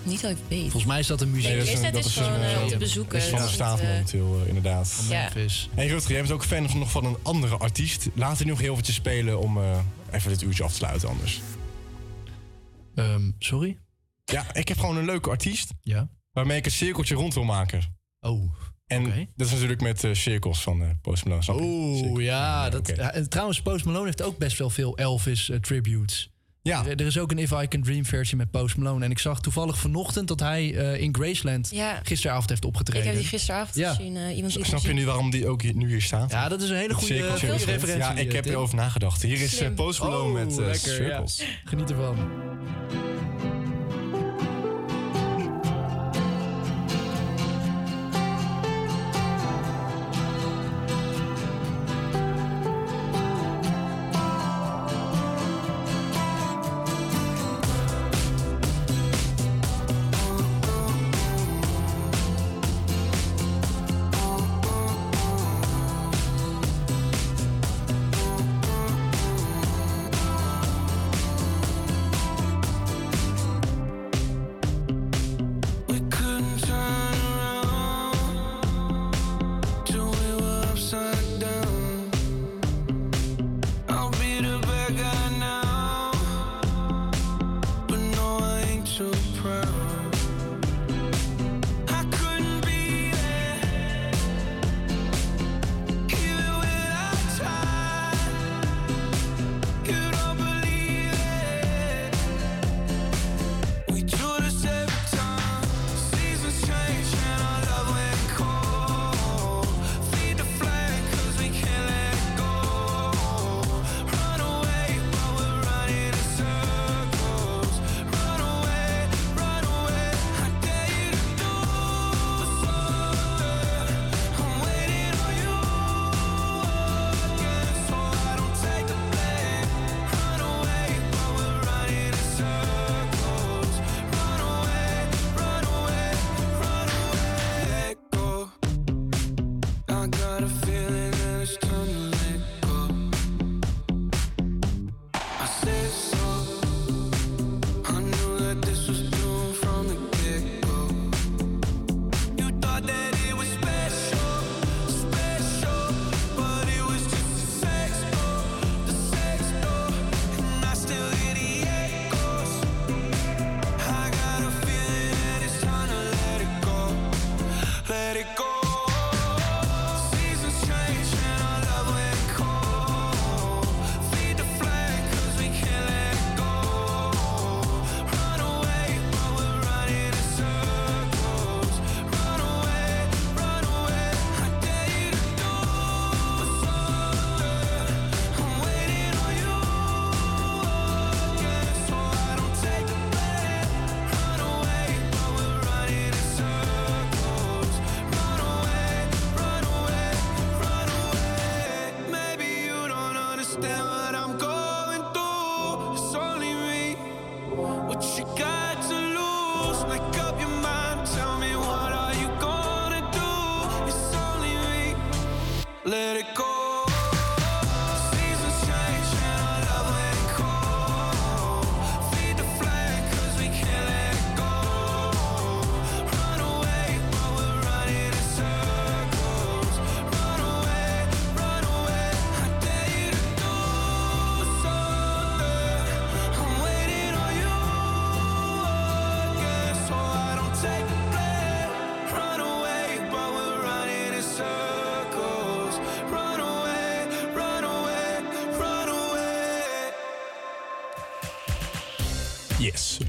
Niet dat ik weet. Volgens mij is dat een museum. Nee, dat is gewoon, een, eh, te eh, bezoeken. is van de staat momenteel, eh, inderdaad. Ja. Memphis. Hey Rutger, jij bent ook fan van, nog van een andere artiest. Laten we nog heel eventjes spelen om eh, even dit uurtje af te sluiten anders. Ehm, sorry? Ja, ik heb gewoon een leuke artiest. Ja. Waarmee ik een cirkeltje rond wil maken. Oh. En Oké. dat is natuurlijk met cirkels van eh Post Malone. Cirkels. ja. Dat, ja, trouwens, Post Malone heeft ook best wel veel Elvis tributes. Ja. Er, er is ook een If I Can Dream versie met Post Malone. En ik zag toevallig vanochtend dat hij eh, in Graceland Ja. gisteravond heeft Ik opgetreden. heb die gisteravond Ja. gezien. eh, iemand Snap me je nu waarom die ook hier- nu hier staat? Ja, dat is een hele goede, referentie. Ja, ik heb erover nagedacht. Hier is. Post Malone Oh, met eh, lekker, ja. Geniet ervan.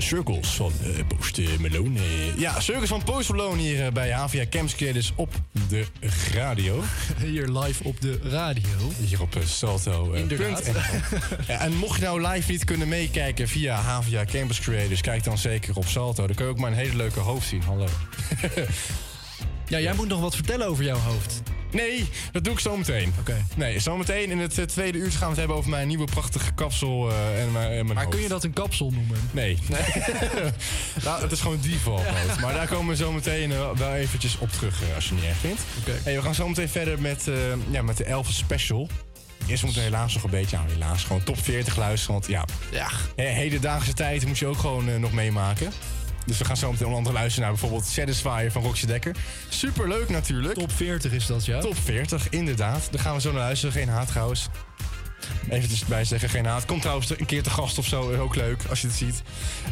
Circles van eh, Post eh, Malone. Ja, Circles van Post Malone hier eh, bij HVA Camps Creators op de radio. Hier live op de radio. Hier op Salto. Inderdaad. ja, en mocht je nou live niet kunnen meekijken via HVA Campus Creators, kijk dan zeker op Salto. Dan kun je ook mijn hele leuke hoofd zien. Hallo. Ja, jij moet nog wat vertellen over jouw hoofd. Nee, dat doe ik zo meteen. Oké. Nee, zometeen in het eh, tweede uur gaan we het hebben over mijn nieuwe prachtige kapsel eh, en, mijn- en mijn Maar hoofd. kun je dat een kapsel noemen? Nee. nou, het is gewoon default mode. Maar daar komen we zo meteen eh, wel eventjes op terug als je het niet erg vindt. Oké. Hey, we gaan zo meteen verder met, ja, met de Elvis Special. Eerst moeten we helaas nog een beetje, nou helaas, gewoon top 40 luisteren. Want ja, Ja. hedendaagse tijd moet je ook gewoon nog meemaken. Dus we gaan zo meteen onder andere luisteren naar bijvoorbeeld Satisfyer van Roxy Dekker. Super leuk natuurlijk. Top 40 is dat, ja. Top 40, inderdaad. Daar gaan we zo naar luisteren. Geen haat trouwens. Even erbij zeggen, geen haat. Komt trouwens een keer te gast of zo, is ook leuk als je het ziet.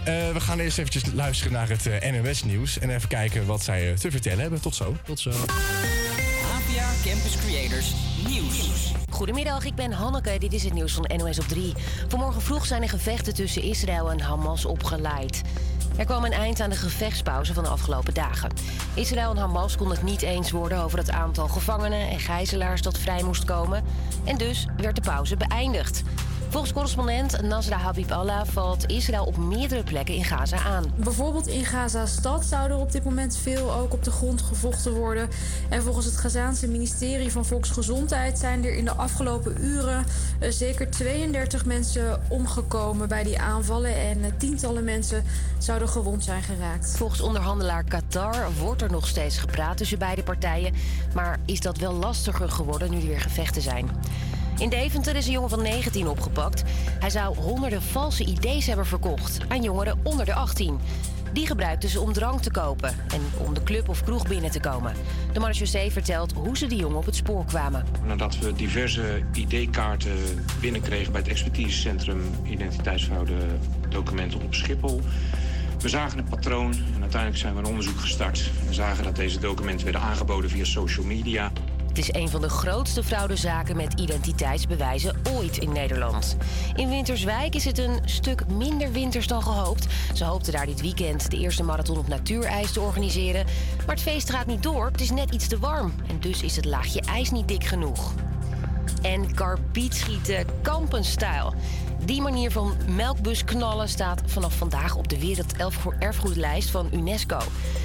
Eh, we gaan eerst eventjes luisteren naar het eh, NOS-nieuws. En even kijken wat zij eh, te vertellen hebben. Tot zo. Tot zo. APA Campus Creators Nieuws. Goedemiddag, ik ben Hanneke. Dit is het nieuws van NOS op 3. Vanmorgen vroeg zijn er gevechten tussen Israël en Hamas opgeleid. Er kwam een eind aan de gevechtspauze van de afgelopen dagen. Israël en Hamas konden het niet eens worden over het aantal gevangenen en gijzelaars dat vrij moest komen. En dus werd de pauze beëindigd. Volgens correspondent Nasra Habib Allah valt Israël op meerdere plekken in Gaza aan. Bijvoorbeeld in Gaza-stad zou er op dit moment veel ook op de grond gevochten worden. En volgens het Gazaanse ministerie van Volksgezondheid zijn er in de afgelopen uren eh, zeker 32 mensen omgekomen bij die aanvallen. En eh, tientallen mensen zouden gewond zijn geraakt. Volgens onderhandelaar Qatar wordt er nog steeds gepraat tussen beide partijen. Maar is dat wel lastiger geworden nu er weer gevechten zijn? In Deventer is een jongen van 19 opgepakt. Hij zou honderden valse ID's hebben verkocht aan jongeren onder de 18. Die gebruikten ze om drank te kopen en om de club of kroeg binnen te komen. De marechaussee vertelt hoe ze die jongen op het spoor kwamen. Nadat we diverse ID-kaarten binnenkregen bij het expertisecentrum identiteitsfraude documenten op Schiphol. We zagen een patroon en uiteindelijk zijn we een onderzoek gestart. We zagen dat deze documenten werden aangeboden via social media. Het is een van de grootste fraudezaken met identiteitsbewijzen ooit in Nederland. In Winterswijk is het een stuk minder winters dan gehoopt. Ze hoopten daar dit weekend de eerste marathon op natuurijs te organiseren. Maar het feest gaat niet door, het is net iets te warm. En dus is het laagje ijs niet dik genoeg. En karbietschieten kampenstijl. Die manier van melkbus knallen staat vanaf vandaag op de werelderfgoedlijst van UNESCO.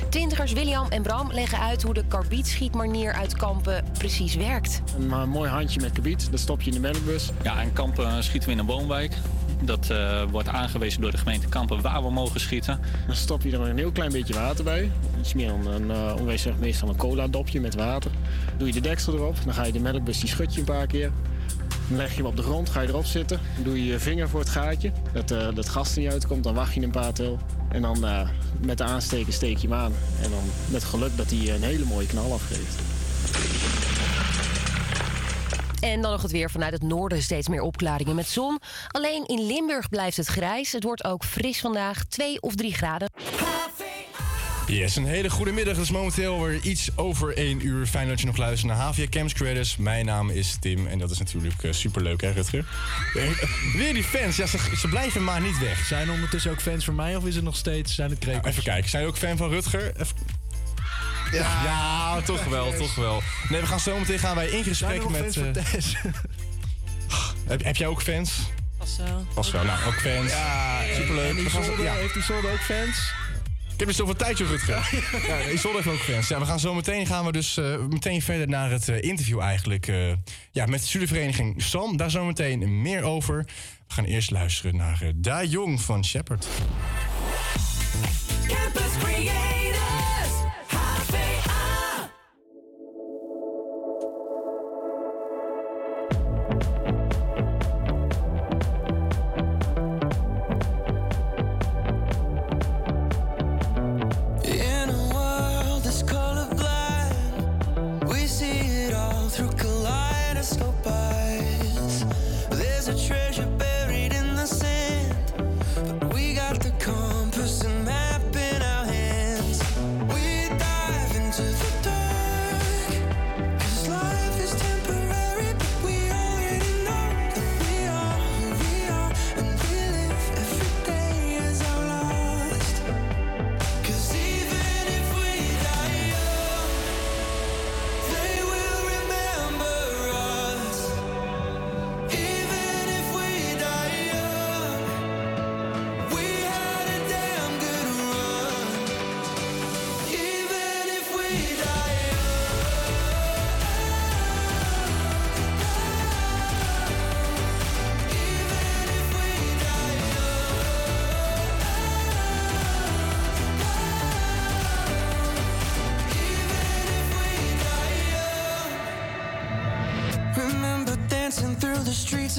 Twintigers William en Bram leggen uit hoe de karbietschietmanier uit Kampen precies werkt. Een eh, mooi handje met kabiet, dat stop je in de melkbus. Ja, in Kampen schieten we in een woonwijk. Dat eh, wordt aangewezen door de gemeente Kampen waar we mogen schieten. Dan stop je er een heel klein beetje water bij. Iets meer dan een, uh, ongeveer meestal een cola dopje met water. Doe je de deksel erop, dan ga je de melkbus, die schud je een paar keer. Dan leg je hem op de grond, ga je erop zitten. Dan doe je je vinger voor het gaatje, dat uh, dat gas er niet uitkomt. Dan wacht je een paar til. En dan uh, met de aansteker steek je hem aan. En dan met geluk dat hij een hele mooie knal afgeeft. En dan nog het weer vanuit het noorden steeds meer opklaringen met zon. Alleen in Limburg blijft het grijs. Het wordt ook fris vandaag, 2 of 3 graden. Yes, een hele goede middag. Het is momenteel weer iets over 1 uur. Fijn dat je nog luistert naar HVA Camps Creators. Mijn naam is Tim en dat is natuurlijk uh, superleuk, hè Rutger? weer die fans, ja, ze, ze, blijven maar niet weg. Zijn er ondertussen ook fans van mij of is het nog steeds zijn het krekels? Nou, even kijken, zijn ook fan van Rutger? Even... Ja. ja, toch wel, toch wel. Nee, we gaan zo meteen gaan wij in gesprek met... Uh... heb, heb jij ook fans? Pas wel. Pas wel, nou, ook fans. Ja, superleuk. En Isolde, ja. heeft Isolde ook fans? Ik heb dus zoveel tijd, Rutger. ja, Isolde heeft ook fans. Ja, we gaan zo meteen gaan we dus uh, meteen verder naar het uh, interview eigenlijk. Uh, ja, met de studievereniging SAM. Daar zo meteen meer over. We gaan eerst luisteren naar uh, Da Jong van Shepard. Campus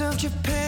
of Japan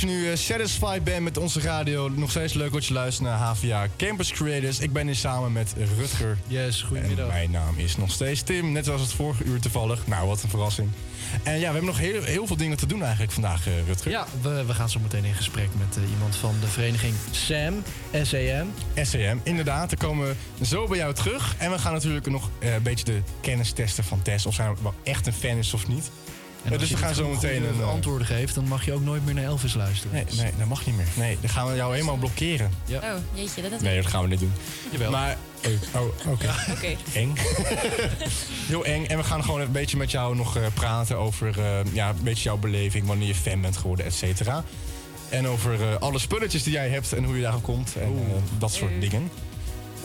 Dat je nu eh, satisfied bent met onze radio. Nog steeds leuk dat je luistert naar HVA Campus Creators. Ik ben hier samen met Rutger. Yes, goedemiddag. En mijn naam is nog steeds Tim, net zoals het vorige uur toevallig. Nou, wat een verrassing. En ja, we hebben nog heel, heel veel dingen te doen eigenlijk vandaag, eh, Rutger. Ja, we, we gaan zo meteen in gesprek met eh, iemand van de vereniging SAM, SAM. SAM, inderdaad. Dan komen we zo bij jou terug. En we gaan natuurlijk nog een beetje de kennis testen van Tess. Of zij nou wel echt een fan is of niet. En als dus we je gaan zo meteen goede een... eh, antwoorden geeft, dan mag je ook nooit meer naar Elvis luisteren. Nee, nee, dat mag niet meer. Nee, dan gaan we jou helemaal blokkeren. Ja. Oh, jeetje, dat Nee, dat gaan we niet doen. Jawel. Maar, oh, oh, oké. Oké. Eng. Heel eng. En we gaan gewoon een beetje met jou nog eh, praten over eh, ja, een beetje jouw beleving, wanneer je fan bent geworden, et cetera. En over eh, alle spulletjes die jij hebt en hoe je daarop komt en eh, dat soort dingen.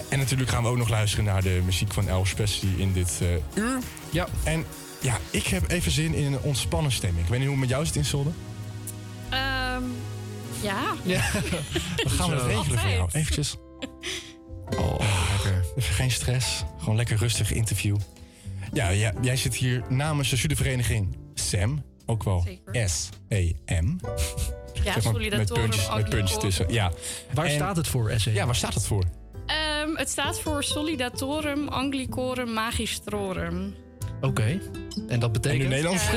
En natuurlijk gaan we ook nog luisteren naar de muziek van Elvis Presley in dit eh, uur. Ja. En ja, ik heb even zin in een ontspannen stemming. Ik weet niet hoe het met jou zit in Zolder. Ehm, ja. Ja. Dan gaan we het Zo. regelen voor jou. Eventjes. Oh, lekker. Even geen stress. Gewoon lekker rustig interview. Ja, ja jij zit hier namens de studievereniging SAM. Ook wel S-E-M. Ja, Zeg maar met Solidatorum puntjes, met puntjes Anglicorum. tussen. Ja. Waar En- staat het voor, SAM? Ja, waar staat het voor? Ehm, het staat voor Solidatorum Anglicorum Magistrorum. Oké. En dat betekent? En in Nederlands?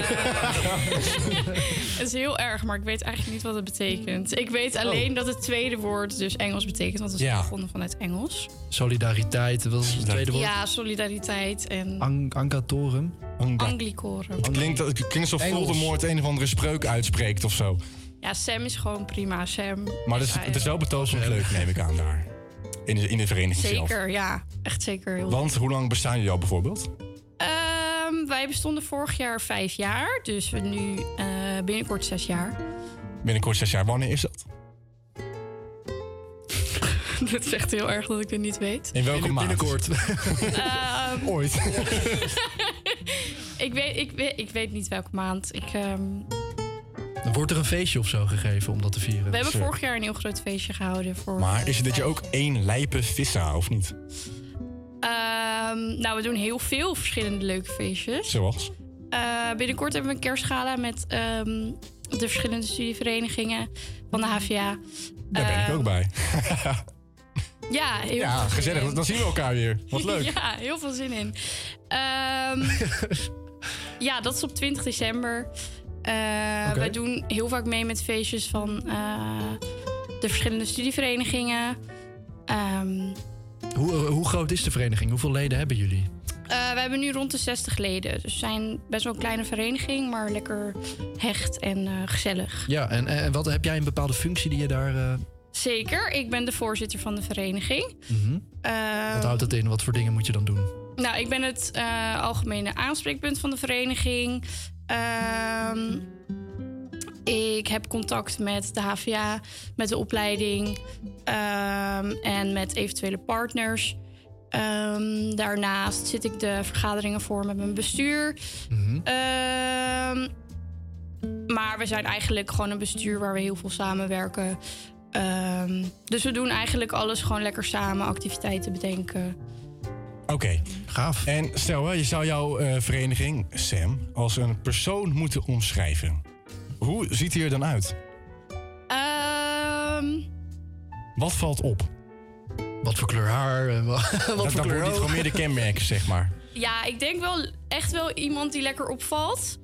Het is heel erg, maar ik weet eigenlijk niet wat het betekent. Ik weet alleen dat het tweede woord dus Engels betekent, want het is Ja. begonnen vanuit Engels. Solidariteit, wat is het tweede woord? Ja, solidariteit en Ang Angatorum? Anglicorum. Het klinkt, het klinkt alsof Engels. Voldemort een of andere spreuk uitspreekt of zo. Ja, Sam is gewoon prima. Sam. Maar het is, het is wel betoverend leuk, neem ik aan daar. In de, in de vereniging zelf. Zeker, ja. Echt zeker heel Want hoe lang bestaan jullie al bijvoorbeeld? Ehm, wij bestonden vorig jaar vijf jaar, dus we nu eh, binnenkort zes jaar. Binnenkort zes jaar. Wanneer is dat? Dit is echt heel erg dat ik het niet weet. In welke maand? Binnenkort. Ehm, Ooit. ik, weet, ik, weet, ik weet niet welke maand. Ik, ehm, Dan wordt er een feestje of zo gegeven om dat te vieren. we hebben vorig jaar een heel groot feestje gehouden. Voor, Maar is het dit jaar ook één lijpe vissa, of niet? Ehm, nou, we doen heel veel verschillende leuke feestjes. Zoals? Eh, binnenkort hebben we een kerstgala met ehm, de verschillende studieverenigingen van de HVA. Daar ben ik Ehm, ook bij. Ja, heel Ja, gezellig. Dan zien we elkaar weer. Wat leuk. Ja, heel veel zin in. Ehm, ja, dat is op 20 december. Eh, Oké. Wij doen heel vaak mee met feestjes van eh, de verschillende studieverenigingen. Ehm, Hoe, eh, hoe groot is de vereniging? Hoeveel leden hebben jullie? eh, we hebben nu rond de 60 leden. Dus we zijn best wel een kleine vereniging, maar lekker hecht en eh, gezellig. Ja, en, en wat heb jij een bepaalde functie die je daar... Zeker, ik ben de voorzitter van de vereniging. mhm. Wat houdt dat in? Wat voor dingen moet je dan doen? Nou, ik ben het algemene aanspreekpunt van de vereniging. Ehm, ik heb contact met de HVA, met de opleiding ehm, en met eventuele partners. Ehm, daarnaast zit ik de vergaderingen voor met mijn bestuur. Ehm, maar we zijn eigenlijk gewoon een bestuur waar we heel veel samenwerken. Dus we doen eigenlijk alles gewoon lekker samen, activiteiten bedenken. Oké. Gaaf. En stel, je zou jouw eh, vereniging, Sam, als een persoon moeten omschrijven. Hoe ziet hij er dan uit? Ehm, Wat valt op? Wat voor kleur haar? en wa- wat dat voor dat kleur worden ogen? gewoon meer de kenmerken, zeg maar. ja, ik denk wel echt wel iemand die lekker opvalt.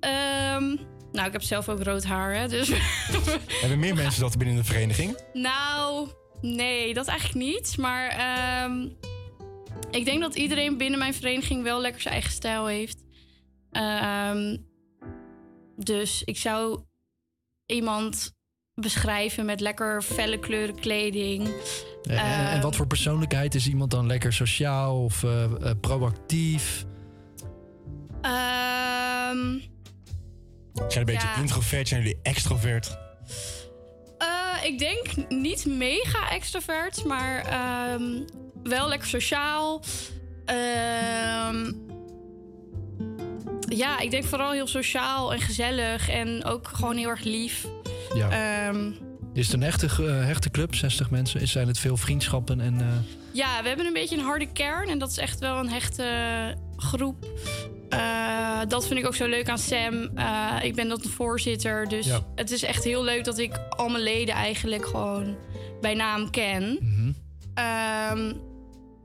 Ehm, nou, ik heb zelf ook rood haar, hè, dus... Hebben meer mensen dat binnen de vereniging? nou, nee, dat eigenlijk niet. Maar ehm, ik denk dat iedereen binnen mijn vereniging wel lekker zijn eigen stijl heeft. Ehm, dus ik zou iemand beschrijven met lekker felle kleuren kleding. En, en- en wat voor persoonlijkheid is iemand dan lekker sociaal of eh, eh, proactief? Ehm, Zijn een beetje Ja. introvert, zijn jullie extrovert? Eh, ik denk niet mega extrovert, maar ehm, wel lekker sociaal. Ehm, ja, ik denk vooral heel sociaal en gezellig en ook gewoon heel erg lief. Ja. Ehm, Is het een echte, eh, hechte club, 60 mensen? Zijn het veel vriendschappen en... eh, ja, we hebben een beetje een harde kern en dat is echt wel een hechte groep. Ehm, dat vind ik ook zo leuk aan Sam. Eh, ik ben dat de voorzitter. Dus Ja. het is echt heel leuk dat ik al mijn leden eigenlijk gewoon bij naam ken. Ehm,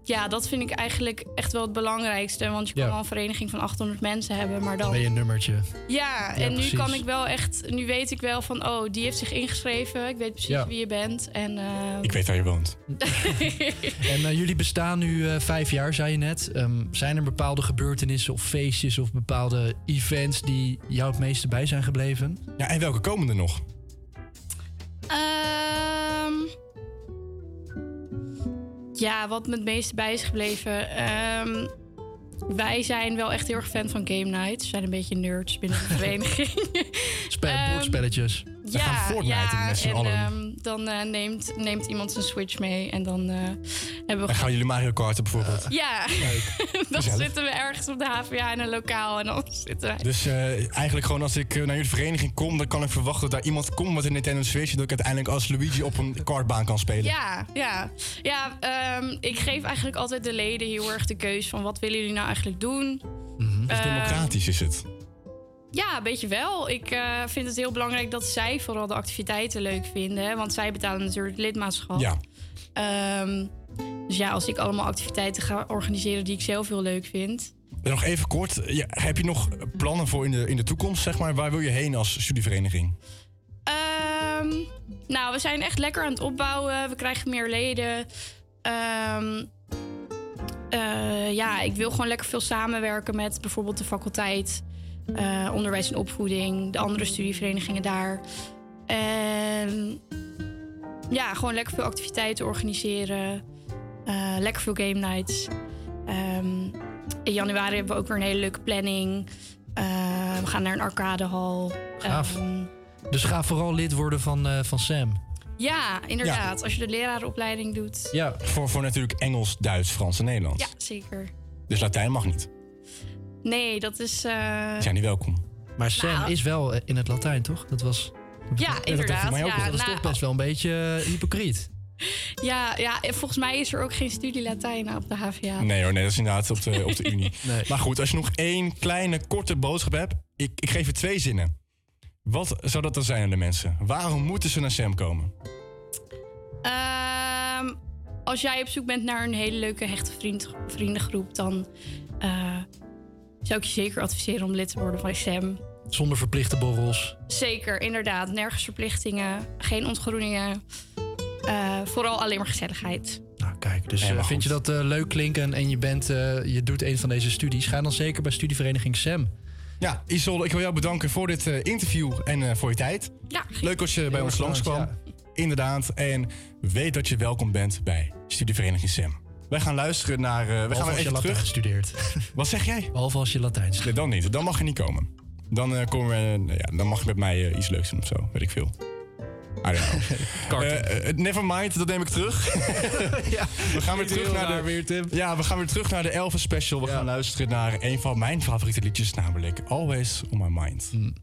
ja, dat vind ik eigenlijk echt wel het belangrijkste. Want je kan Ja. wel een vereniging van 800 mensen hebben, maar dan... Ben je een nummertje? Ja, Ja, en nu kan ik wel echt... Nu weet ik wel van, oh, die heeft zich ingeschreven. Ik weet precies Ja. wie je bent. En, eh, Ik weet waar je woont. En eh, jullie bestaan nu eh, vijf jaar, zei je net. Ehm, zijn er bepaalde gebeurtenissen of feestjes of bepaalde events die jou het meeste bij zijn gebleven? Ja, en welke komen er nog? Ehm, ja, wat me het meeste bij is gebleven. Ehm, wij zijn wel echt heel erg fan van game nights. We zijn een beetje nerds binnen de vereniging. Spe Ehm, ja, en allen. ehm, dan eh, neemt, neemt iemand zijn Switch mee en dan eh, hebben we... En gaan jullie Mario Karten bijvoorbeeld? Ja, dan Gezellig. zitten we ergens op de HVA in een lokaal en dan zitten wij... Dus eh, eigenlijk gewoon als ik naar jullie vereniging kom, dan kan ik verwachten dat daar iemand komt met een Nintendo Switch. Dat ik uiteindelijk als Luigi op een kartbaan kan spelen. Ja, ja. ja ehm, ik geef eigenlijk altijd de leden heel erg de keus van wat willen jullie nou eigenlijk doen. Dus Ehm, democratisch is het. Ja, een beetje wel. Ik eh, vind het heel belangrijk dat zij vooral de activiteiten leuk vinden. hè, Want zij betalen natuurlijk lidmaatschap. Ja. Ehm, dus ja, als ik allemaal activiteiten ga organiseren die ik zelf heel leuk vind. En nog even kort, ja, heb je nog plannen voor in de, in de toekomst, zeg maar? Waar wil je heen als studievereniging? Ehm, nou, we zijn echt lekker aan het opbouwen. We krijgen meer leden. Ehm, eh, ja, ik wil gewoon lekker veel samenwerken met bijvoorbeeld de faculteit eh, onderwijs en opvoeding, de andere studieverenigingen daar. En ja, gewoon lekker veel activiteiten organiseren. Eh, lekker veel game nights. Ehm, in januari hebben we ook weer een hele leuke planning. Eh, we gaan naar een arcadehal. Gaaf. Ehm, Dus ga vooral lid worden van, eh, van Sam. ja, inderdaad. Als je de lerarenopleiding doet. Ja. Voor, voor natuurlijk Engels, Duits, Frans en Nederlands. Ja, zeker. Dus Latijn mag niet. Nee, dat is. eh, Die zijn niet welkom. Maar Sam Nou. is wel eh, in het Latijn, toch? Dat was. Ja, dat inderdaad. ook Ja, al. dat is nou- toch best wel een beetje eh, hypocriet. ja, ja, en volgens mij is er ook geen studie Latijn op de HVA. Nee hoor, nee, dat is inderdaad op de, op de Unie. Maar goed, als je nog één kleine, korte boodschap hebt... Ik, ik geef je twee zinnen. Wat zou dat dan zijn aan de mensen? Waarom moeten ze naar Sam komen? Ehm, als jij op zoek bent naar een hele leuke hechte vriend, vriendengroep, dan eh, zou ik je zeker adviseren om lid te worden van SAM. Zonder verplichte borrels. Zeker, inderdaad. Nergens verplichtingen, geen ontgroeningen. Eh, vooral alleen maar gezelligheid. Nou, kijk, dus Ja, eh, vind je dat eh, leuk klinken en je, bent, eh, je doet een van deze studies? Ga dan zeker bij studievereniging Sam. Ja, Isol, ik wil jou bedanken voor dit eh, interview en eh, voor je tijd. Ja, Leuk als je bij ons langskwam. bedankt, Inderdaad. En weet dat je welkom bent bij Studievereniging Sam. Wij gaan luisteren naar... eh, we gaan als je Latijn terug. studeert. Wat zeg jij? Behalve als je Latijn studeert. Nee, dan niet. Dan mag je niet komen. Dan, eh, komen we, eh, ja, dan mag je met mij iets leuks doen of zo. Weet ik veel. I don't know. Never mind, dat neem ik terug. we gaan weer terug naar de... weer, Tim. Ja, we gaan weer terug naar de Elvis special. We gaan luisteren naar een van mijn favoriete liedjes, namelijk Always on My Mind. Maybe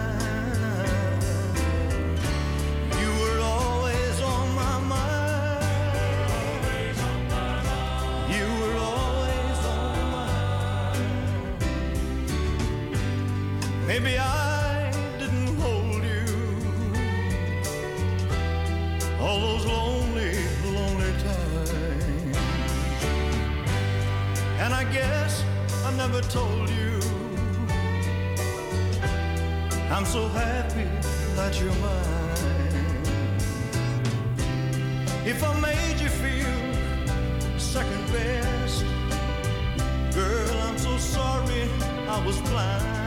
Blind.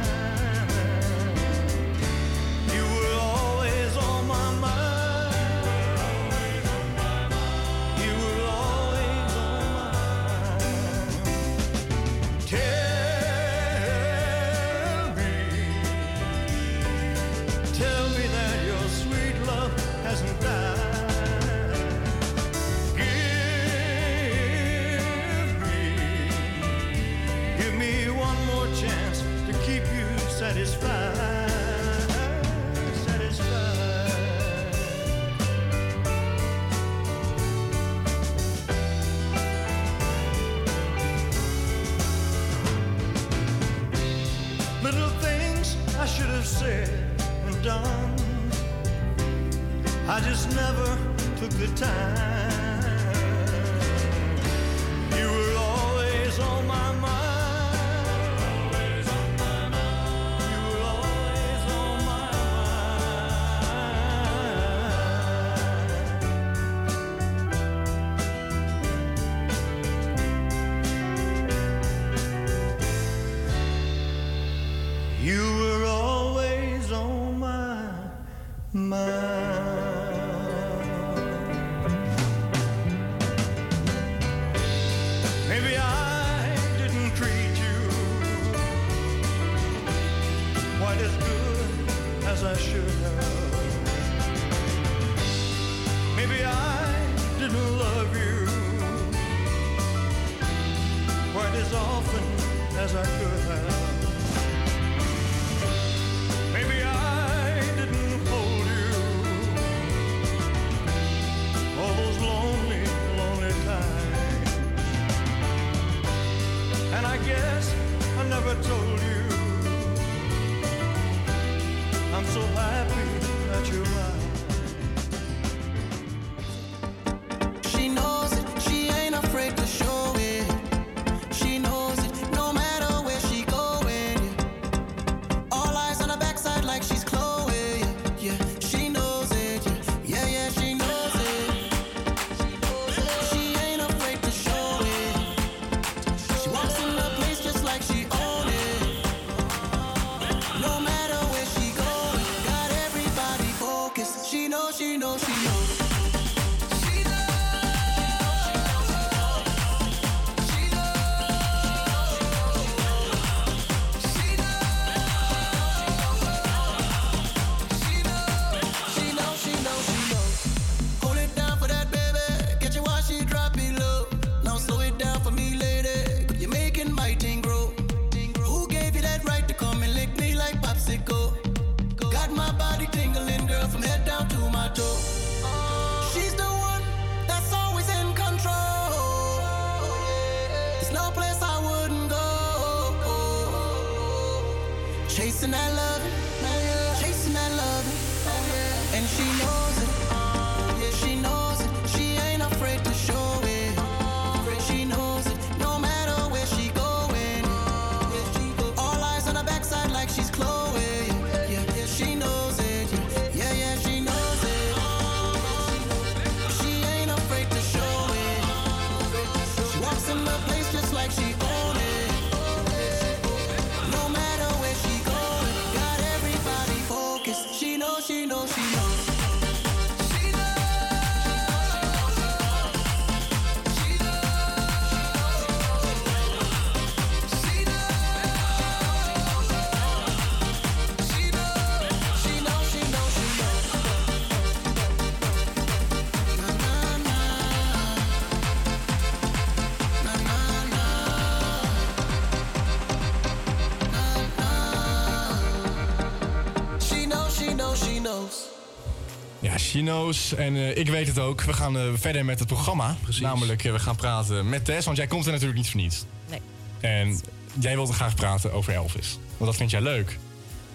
Ja, Chino's. En eh, ik weet het ook. We gaan eh, verder met het programma. Namelijk, eh, we gaan praten met Tess. Want jij komt er natuurlijk niet voor niets. Nee. En jij wilde graag praten over Elvis. Want dat vind jij leuk.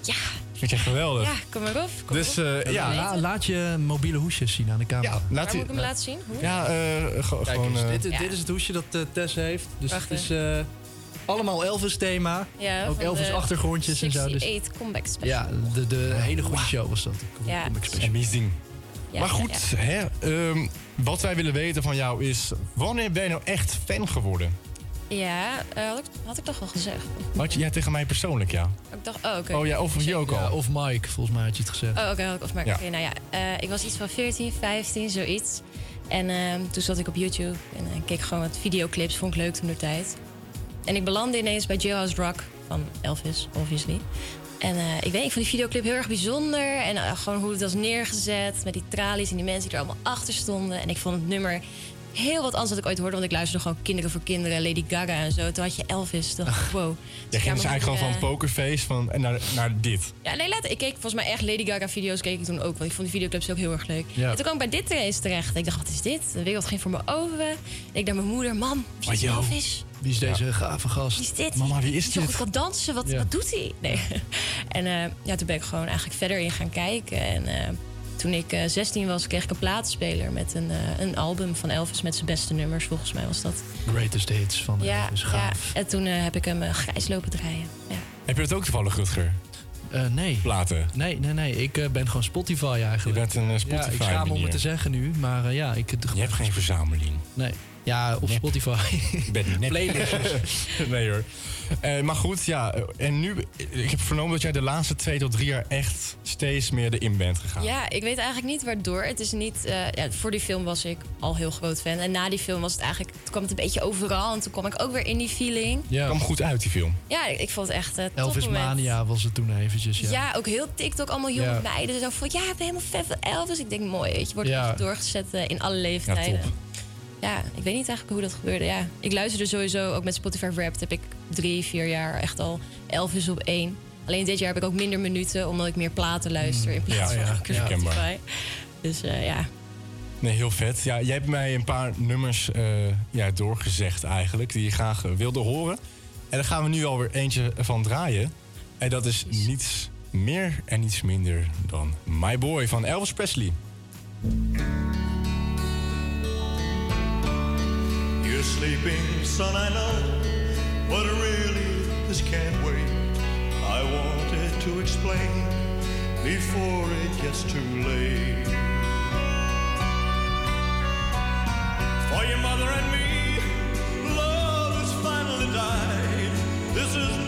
Ja. Vind jij geweldig. Ja, kom maar op. Kom Dus op. eh, ja, La- laat je mobiele hoesjes zien aan de camera. Ja, laat Waar moet ik hem laten zien? Hoe? Ja, eh, Kijk gewoon... dit, Ja. dit is het hoesje dat Tess heeft. Dus Wacht, het is eh, allemaal Elvis-thema. Ja, Ook van Elvis de achtergrondjes en zo. Dus, 68 comeback special. ja, de, de hele goede show was dat. Ja. Comic special. Amazing. Ja, maar ja, goed, Hè, ehm, wat wij willen weten van jou is... Wanneer ben je nou echt fan geworden? Ja, eh, had, ik, had ik toch al gezegd? Had je, ja, tegen mij persoonlijk, ja. Ik dacht, oh, oké. Oh ja, of hier ook al. Ja, of Mike, volgens mij had je het gezegd. Oh, oké, opmerkt. Ja. Oké, nou ja, eh, ik was iets van 14, 15, zoiets. En ehm, toen zat ik op YouTube en eh, keek gewoon wat videoclips, vond ik leuk toen de tijd. En ik belandde ineens bij Jailhouse Rock van Elvis, obviously. En eh, ik weet, ik vond die videoclip heel erg bijzonder. En eh, gewoon hoe het was neergezet met die tralies en die mensen die er allemaal achter stonden. En ik vond het nummer heel wat anders dat ik ooit hoorde. Want ik luisterde gewoon Kinderen voor Kinderen, Lady Gaga en zo. Toen had je Elvis. Toen dacht ik, wow. Jij ging dus eigenlijk gewoon van het pokerface van, en naar, naar dit. Ja, nee, laat, ik keek volgens mij echt Lady Gaga video's keek ik toen ook. Want ik vond die videoclips ook heel erg leuk. Ja. En toen kwam ik bij dit ineens terecht. Ik dacht, wat is dit? De wereld ging voor me. En ik naar mijn moeder, mam, wie is Elvis? Wie is deze gave gast? Wie is dit? Mama, wie is Die zo dit? kan dansen, wat, Ja. wat doet hij? Nee. En eh, ja, toen ben ik gewoon eigenlijk verder in gaan kijken. En eh, toen ik eh, 16 was, kreeg ik een platenspeler met een, eh, een album van Elvis met zijn beste nummers. Volgens mij was dat. Greatest hits van Ja, Elvis. ja. Gaaf. En toen eh, heb ik hem eh, grijs lopen draaien. Ja. Heb je dat ook toevallig, Rutger? Eh, nee. Platen? Nee, nee, nee. Ik eh, ben gewoon Spotify eigenlijk. Je bent een eh, Ja, ik schaam om het te zeggen nu, maar eh, ja, ik... Je hebt geen verzameling. Nee. Ja, op Spotify. Je bent net nee hoor. Eh, maar goed, ja. eh, En nu, eh, ik heb vernomen dat jij de laatste twee tot drie jaar echt steeds meer erin bent gegaan. Ja, ik weet eigenlijk niet waardoor. Het is niet. eh, ja, voor die film was ik al heel groot fan. En na die film was het eigenlijk. Toen kwam het een beetje overal. En toen kwam ik ook weer in die feeling. Ja. Kwam goed uit, die film. Ja, ik, ik vond het echt. eh Elvis topmoment. Mania was het toen eventjes, ja. Ja. ook heel TikTok, allemaal jonge Ja. meiden. Zo van, ja, ik ben helemaal fan van Elvis. Ik denk, mooi, weet je. Wordt Ja. echt doorgezet in alle leeftijden. top. Ja, ik weet niet eigenlijk hoe dat gebeurde. Ja, ik luisterde sowieso, ook met Spotify Wrapped... heb ik drie, vier jaar echt al Elvis op één. Alleen dit jaar heb ik ook minder minuten... omdat ik meer platen luister in plaats Mm, Ja, van ja, Spotify. Dus eh, ja, Nee, heel vet. Ja, jij hebt mij een paar nummers eh, ja, doorgezegd eigenlijk, die je graag eh, wilde horen. En daar gaan we nu alweer eentje van draaien. En dat is niets meer en niets minder dan My Boy van Elvis Presley. You're sleeping, son, I know, but really this can't wait. I wanted to explain before it gets too late. For your mother and me, love has finally died. This is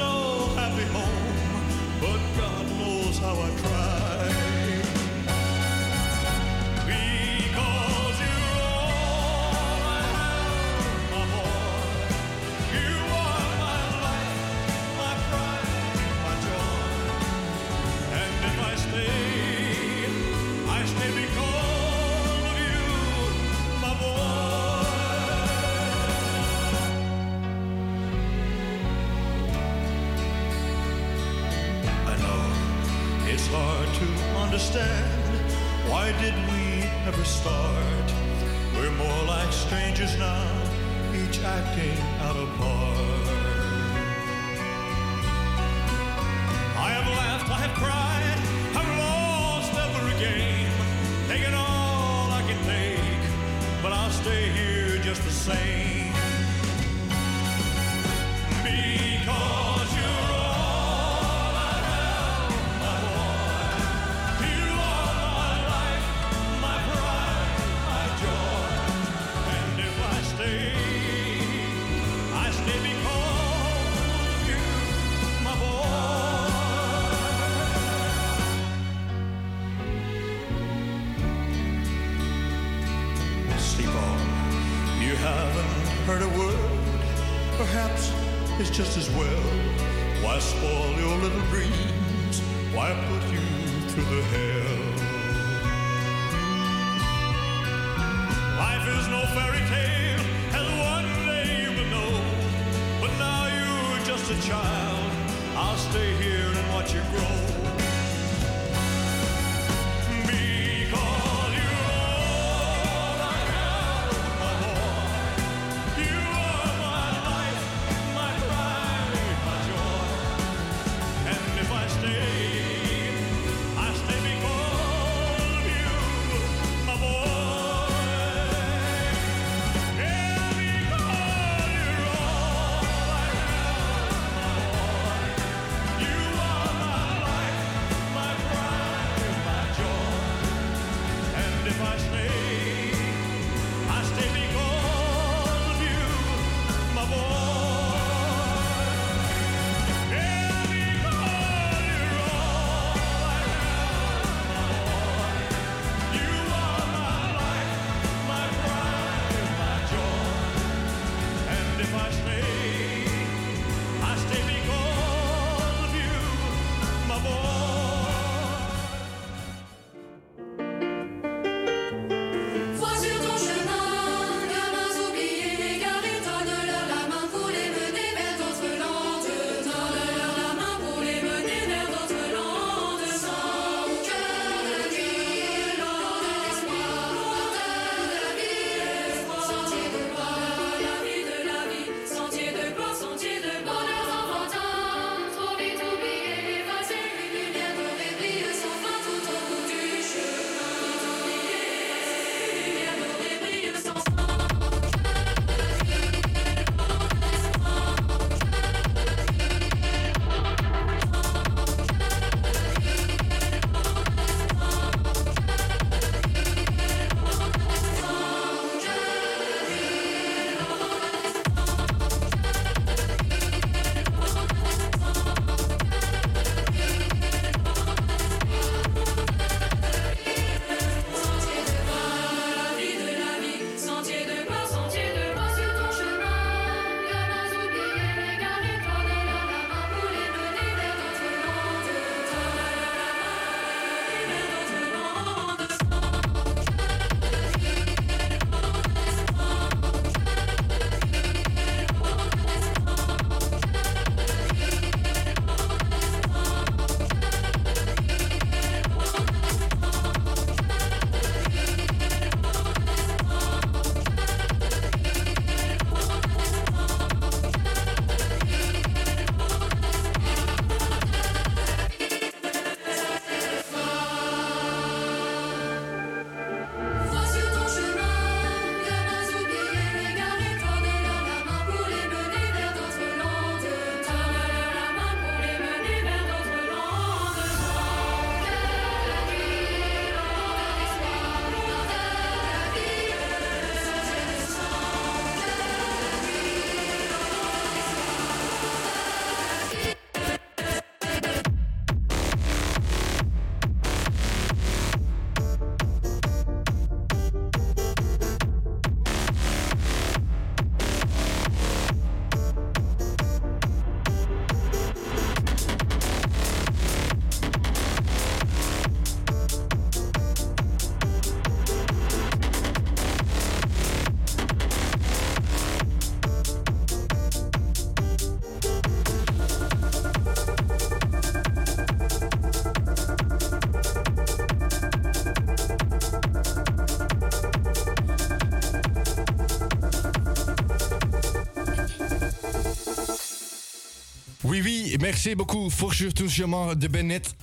merci beaucoup voor ce touchement de Bennett.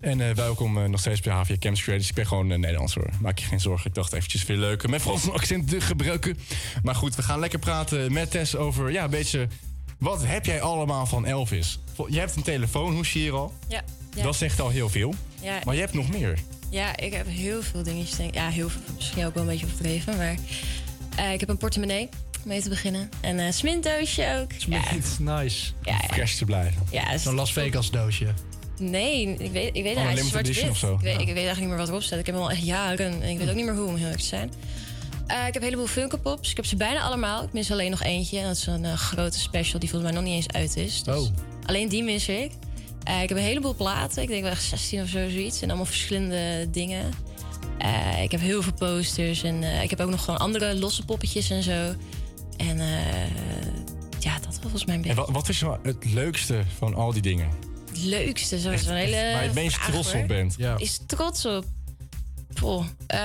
En eh, welkom eh, nog steeds bij HVA Campus Creators. Ik ben gewoon eh, Nederlands hoor. Maak je geen zorgen. Ik dacht eventjes veel leuker met Frans accent te gebruiken. Maar goed, we gaan lekker praten met Tess over ja, een beetje... Wat heb jij allemaal van Elvis? Je hebt een telefoon, hoe zie je hier al? Ja, ja. Dat zegt al heel veel. Ja. Maar je hebt nog meer. Ja, ik heb heel veel dingetjes. Denk, ja, heel veel. Misschien ook wel een beetje overdreven. Maar eh, ik heb een portemonnee om mee te beginnen. En een smintdoosje ook. Smint, nice. Ja, ja. Fresh te blijven. Ja, Zo'n Las Vegas doosje. Nee, ik weet, ik weet Oh, limited zwart-wit. edition of zo. Ik weet, Ja. ik weet eigenlijk niet meer wat erop staat. Ik heb hem al echt jaren en ik weet ook niet meer hoe om heel erg te zijn. Eh, ik heb een heleboel Funko Pops. Ik heb ze bijna allemaal. Ik mis alleen nog eentje. En dat is een eh, grote special die volgens mij nog niet eens uit is. Dus Oh. Alleen die mis ik. Eh, ik heb een heleboel platen. Ik denk wel echt 16 of zo, zoiets. En allemaal verschillende dingen. Eh, ik heb heel veel posters. En eh, ik heb ook nog gewoon andere losse poppetjes en zo. En volgens mij een En wat, wat is nou het leukste van al die dingen? het leukste. Zo, zo'n hele Waar je het meest vraag, trots op bent. Is trots op. Poh. Eh,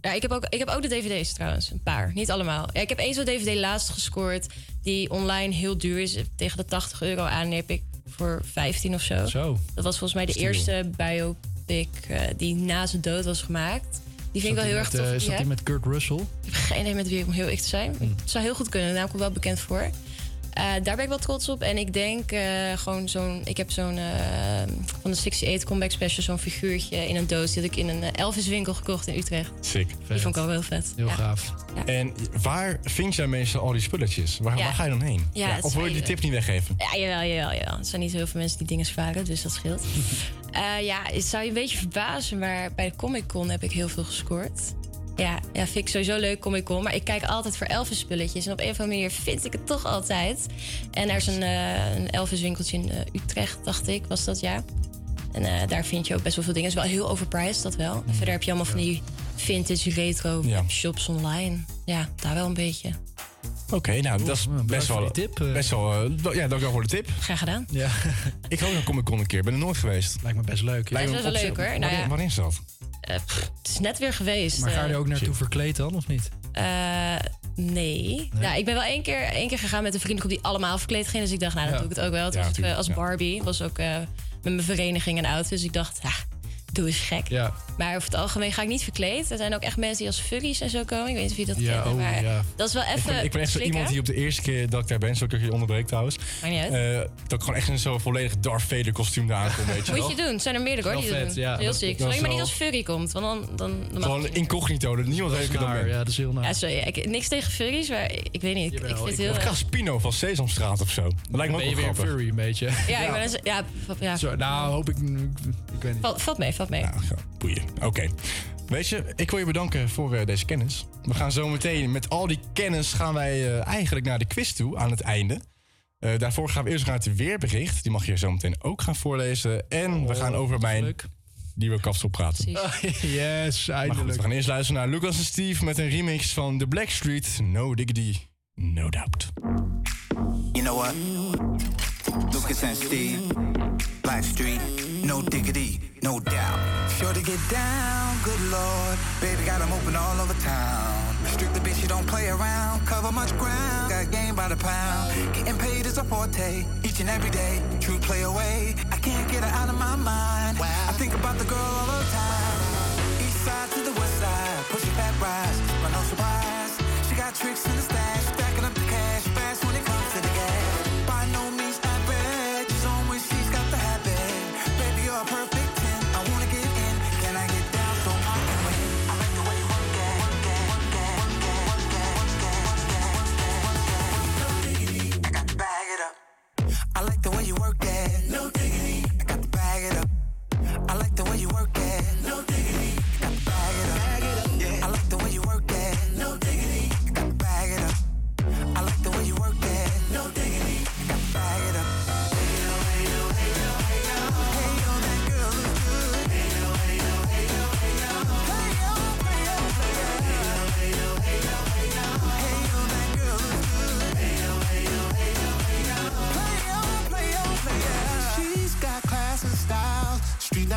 ja, ik, heb ook, ik heb ook de dvd's trouwens. Een paar. Niet allemaal. Ja, ik heb één zo'n dvd laatst gescoord. Die online heel duur is. Tegen de 80 euro aan. Heb ik voor 15 of zo. Zo. Dat was volgens mij de eerste biopic eh, die na zijn dood was gemaakt. Die vind ik wel heel erg tof. eh, dat Is dat die met Kurt Russell? Ik heb geen idee met wie om heel eerlijk te zijn. Hmm. Het zou heel goed kunnen. De naam komt wel bekend voor. Eh, daar ben ik wel trots op. En ik denk eh, gewoon zo'n... Ik heb zo'n... eh, van de 68 Comeback Special... zo'n figuurtje in een doos... die ik in een Elvis winkel gekocht in Utrecht. Sick. Die vond ik ook heel vet. Heel Ja. gaaf. En waar vind jij meestal al die spulletjes? Waar, Ja. waar ga je dan heen? Of wil je die tip niet weggeven? Ja, jawel, jawel, jawel. Er zijn niet heel veel mensen die dingen varen, dus dat scheelt. Eh, ja, het zou je een beetje verbazen, maar bij de Comic Con heb ik heel veel gescoord. Ja, ja, vind ik sowieso leuk, Comic Con. Maar ik kijk altijd voor Elvis spulletjes. En op een of andere manier vind ik het toch altijd. En er is een, eh, een Elvis winkeltje in eh, Utrecht, dacht ik, was dat ja. En eh, daar vind je ook best wel veel dingen. Het is wel heel overpriced, dat wel. En verder heb je allemaal van die vintage retro Ja. shops online. Ja, daar wel een beetje. Oké, nou, dat is best wel... die tip, Best wel ja, dankjewel voor de tip. Graag gedaan. Ja. Ik hoop dat kom ik een keer. Ben er nooit geweest. Lijkt me best leuk. Ja, is best wel leuk, hoor. Nou Wanneer, ja. wanneer is dat? Eh, pff, het is net weer geweest. Maar ga je eh. er ook naartoe verkleed dan, of niet? Eh, nee. Nou, ik ben wel één keer, één keer gegaan met een vriendengroep die allemaal verkleed ging. Dus ik dacht, nou, dan Ja. doe ik het ook wel. Toen Ja, was ik, eh, tuurlijk, als ja. Barbie. Was ook eh, met mijn vereniging en oud. Dus ik dacht, ja, doe eens gek. Ja. Maar over het algemeen ga ik niet verkleed. Er zijn ook echt mensen die als furries en zo komen. Ik weet niet of je dat Ja, kent. oh, maar ja. dat is wel Ik even ben, ik ben echt zo iemand die op de eerste keer dat ik daar ben, zo ik je onderbreek trouwens. Maakt niet uit. eh, dat ik gewoon echt in zo'n volledig Darth Vader kostuum daar aankom, weet je Moet wel. je doen. Er zijn er meerdere hoor. Wel Die dat vet, doen. ja. Heel Dat- dat Zolang is je maar niet als furry komt. Want dan, dan, dan mag Gewoon incognito, dat niemand weet dat ik er dan ben. Ja, dat is heel naar. Ja, sorry. Ik, niks tegen furries, maar ik, ik weet niet. Ik, ik vind het heel... Of Caspino van Sesamstraat of zo. Dat lijkt me Ben ook je wel weer een grappig. furry een beetje? Ja, ik ben een- ja, ja. Zo, nou, hoop ik... Ik weet niet. Valt, valt mee, valt mee. Boeien. Oké. Weet je, ik wil je bedanken voor eh, deze kennis. We gaan zo meteen met al die kennis gaan wij eh, eigenlijk naar de quiz toe aan het einde. Eh, daarvoor gaan we eerst naar het weerbericht. Die mag je zo meteen ook gaan voorlezen. En we gaan over mijn nieuwe kapsel praten. yes, Maar goed, eindelijk. we gaan eerst luisteren naar Lucas en Steve met een remix van The Blackstreet. No Diggity, No Doubt. You know what? Lucas and Steve, Black Street, no diggity, no doubt. Sure to get down, good lord. Baby got 'em open all over town. Strictly bitch, you don't play around. Cover much ground, got game by the pound. Getting paid is a forte, each and every day. True play away, I can't get her out of my mind. Wow. I think about the girl all the time. East side to the west side, pushing fat rise, but no surprise. She got tricks in the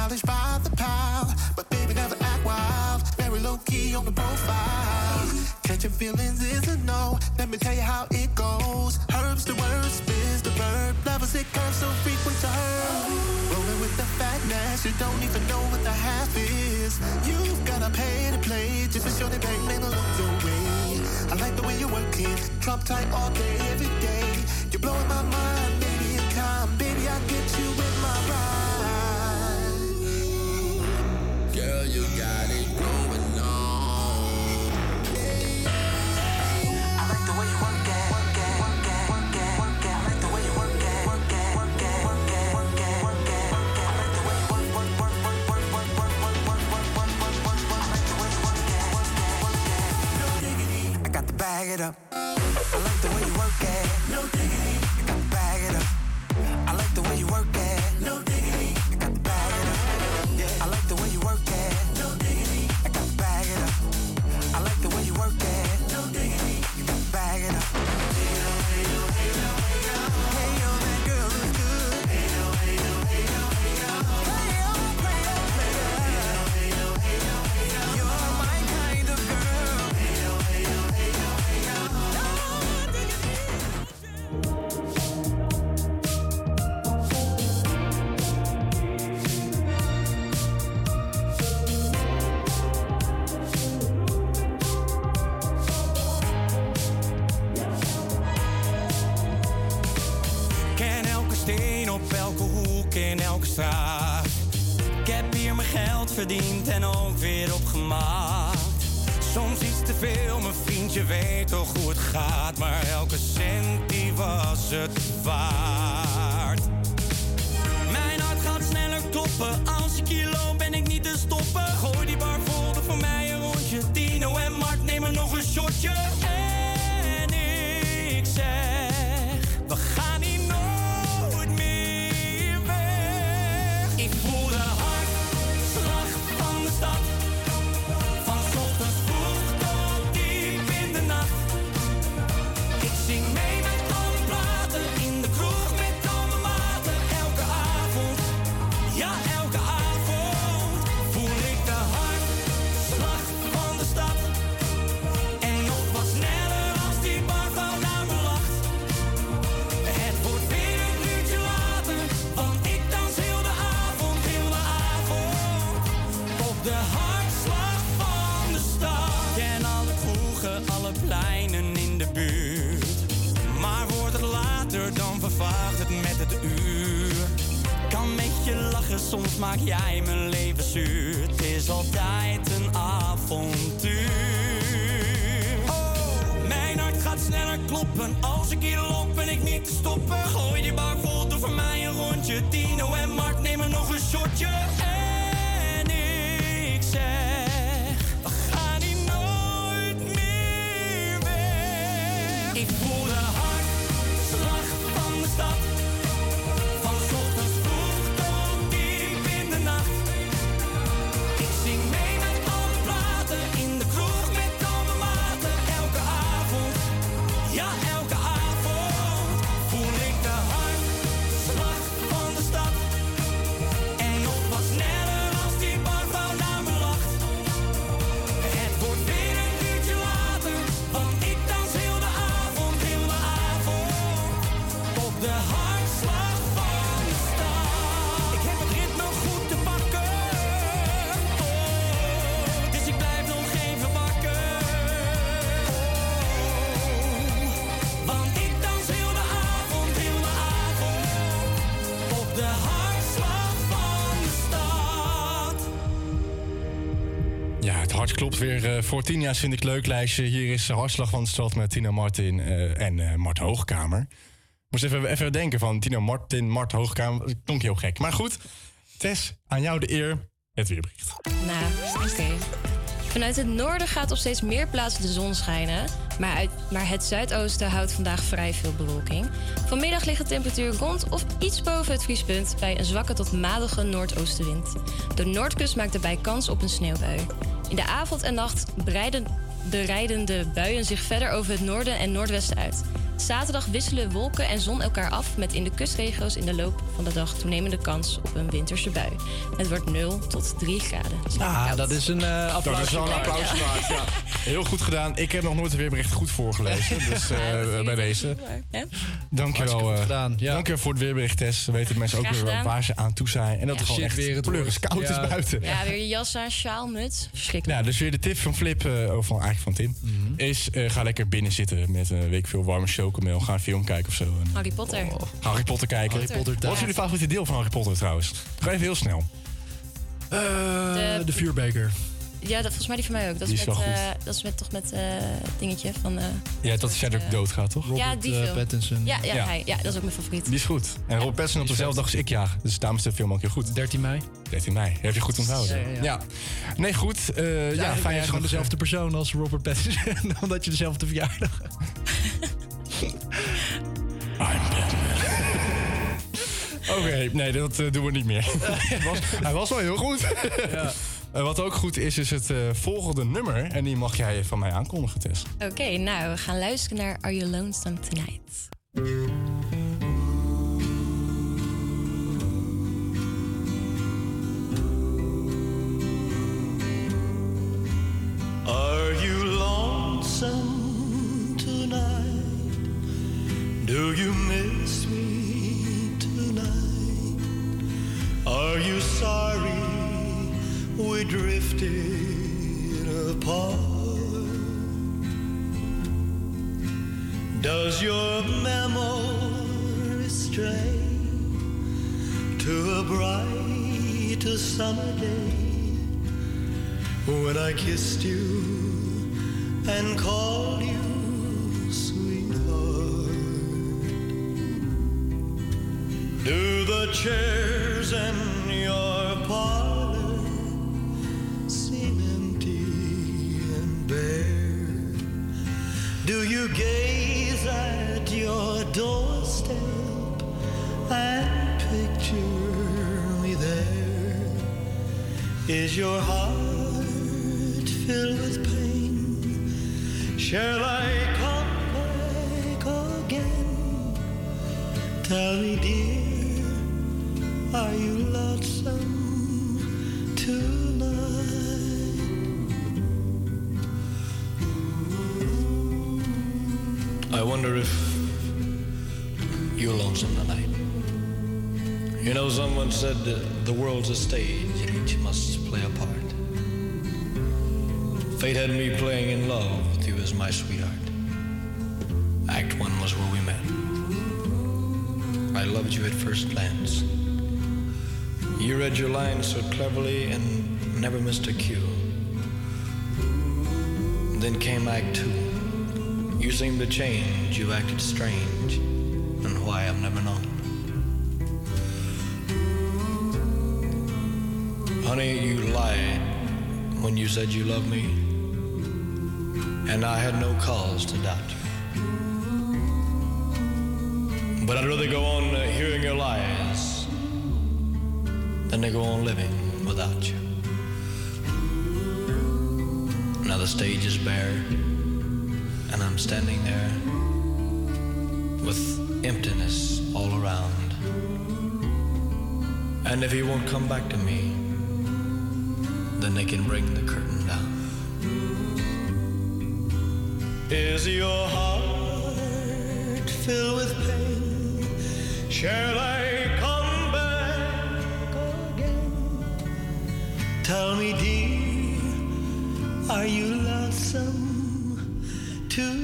mileage by the pile, but baby never act wild. Very low key on the profile. Catching feelings is a no. Let me tell you how it goes. Herbs the worst, spins the verb. Levels it curves so frequent to her. Rolling with the fatness, you don't even know what the half is. You've gotta pay to play just to show the bank man look your way. I like the way you work it, Trump tight all day every day. You're blowing my mind. Man. you got it going. klopt. Weer eh, voor tien jaar vind ik leuk lijstje. Hier is Hartslag van de Stad met Tina Martin eh, en uh, Mart Hoogkamer. Moest even, even denken van Tina Martin, Mart Hoogkamer. Dat klonk heel gek. Maar goed, Tess, aan jou de eer. Het weerbericht. Nou, oké. Okay. Vanuit het noorden gaat op steeds meer plaatsen de zon schijnen. Maar, het zuidoosten houdt vandaag vrij veel bewolking. Vanmiddag ligt de temperatuur rond of iets boven het vriespunt bij een zwakke tot matige noordoostenwind. De noordkust maakt daarbij kans op een sneeuwbui. In de avond en nacht breiden de rijdende buien zich verder over het noorden en noordwesten uit. Zaterdag wisselen wolken en zon elkaar af met in de kustregio's in de loop van de dag toenemende kans op een winterse bui. Het wordt 0 tot 3 graden. Ah, dat is een eh applaus. Dat is wel een applaus Ja. waard, ja. Heel goed gedaan. Ik heb nog nooit een weerbericht goed voorgelezen. Dus eh, bij deze. Hè? Dankjewel. Eh, gedaan, ja. Dankjewel voor het weerbericht, Tess. Dan weten mensen ook weer gedaan. waar ze aan toe zijn. En dat het gewoon echt weer het pleuris koud Ja. is buiten. Ja, weer je jas aan, sjaal, muts. Verschrikkelijk. Ja, dus weer de tip van Flip, eh, of van, eigenlijk van Tim, Mhm. is eh, ga lekker binnen zitten met een week veel warme chocomel. Ga een film kijken of zo. En Harry Potter. Ga Harry Potter kijken. Harry Potter Wat is jullie favoriete deel van Harry Potter trouwens? Ga even heel snel. Eh, de vuurbeker. Ja, dat, volgens mij die van mij ook. Dat Die is, is met, wel goed. eh, dat is met, toch met eh dingetje van... eh, Ja, dat Cedric eh, doodgaat, toch? ja, die eh, film. Pattinson. Ja, ja, Ja. Hij, ja, dat is ook mijn favoriet. Die is goed. En Robert Pattinson op dezelfde dag als ik jaag. Dus daarom is de film ook heel goed. 13 mei. 13 mei. Heb je goed onthouden. Ja, ja, ja. Nee, goed. eh, ja, Ja, dat je gewoon dezelfde persoon als Robert Pattinson. omdat je dezelfde verjaardag Oké, nee, dat eh, doen we niet meer. hij, was, hij was wel heel goed. Eh, wat ook goed is, is het eh, volgende nummer. En die mag jij van mij aankondigen, Tess. Oké, nou, we gaan luisteren naar Are You Lonesome Tonight? Do you miss me tonight? Are you sorry we drifted apart? Does your memory stray to a bright summer day? when I kissed you and called you the chairs in your parlor seem empty and bare? Do you gaze at your doorstep and picture me there? Is your heart filled with pain? Shall I come back again? Tell me, dear, are you lonesome tonight? I wonder if you're lonesome tonight. You know, someone said the world's a stage and each must play a part. Fate had me playing in love with you as my sweetheart. Act one was where we met. I loved you at first glance. You read your lines so cleverly and never missed a cue. Then came Act two. You seemed to change, you acted strange, and why I've never known. Honey, you lied when you said you loved me, and I had no cause to doubt you. But I'd rather go on hearing your lies than they go on living without you. Now the stage is bare, and I'm standing there with emptiness all around. And if he won't come back to me, then they can bring the curtain down. Is your heart filled with pain? Shall I Tell me, dear, are you lonesome tonight?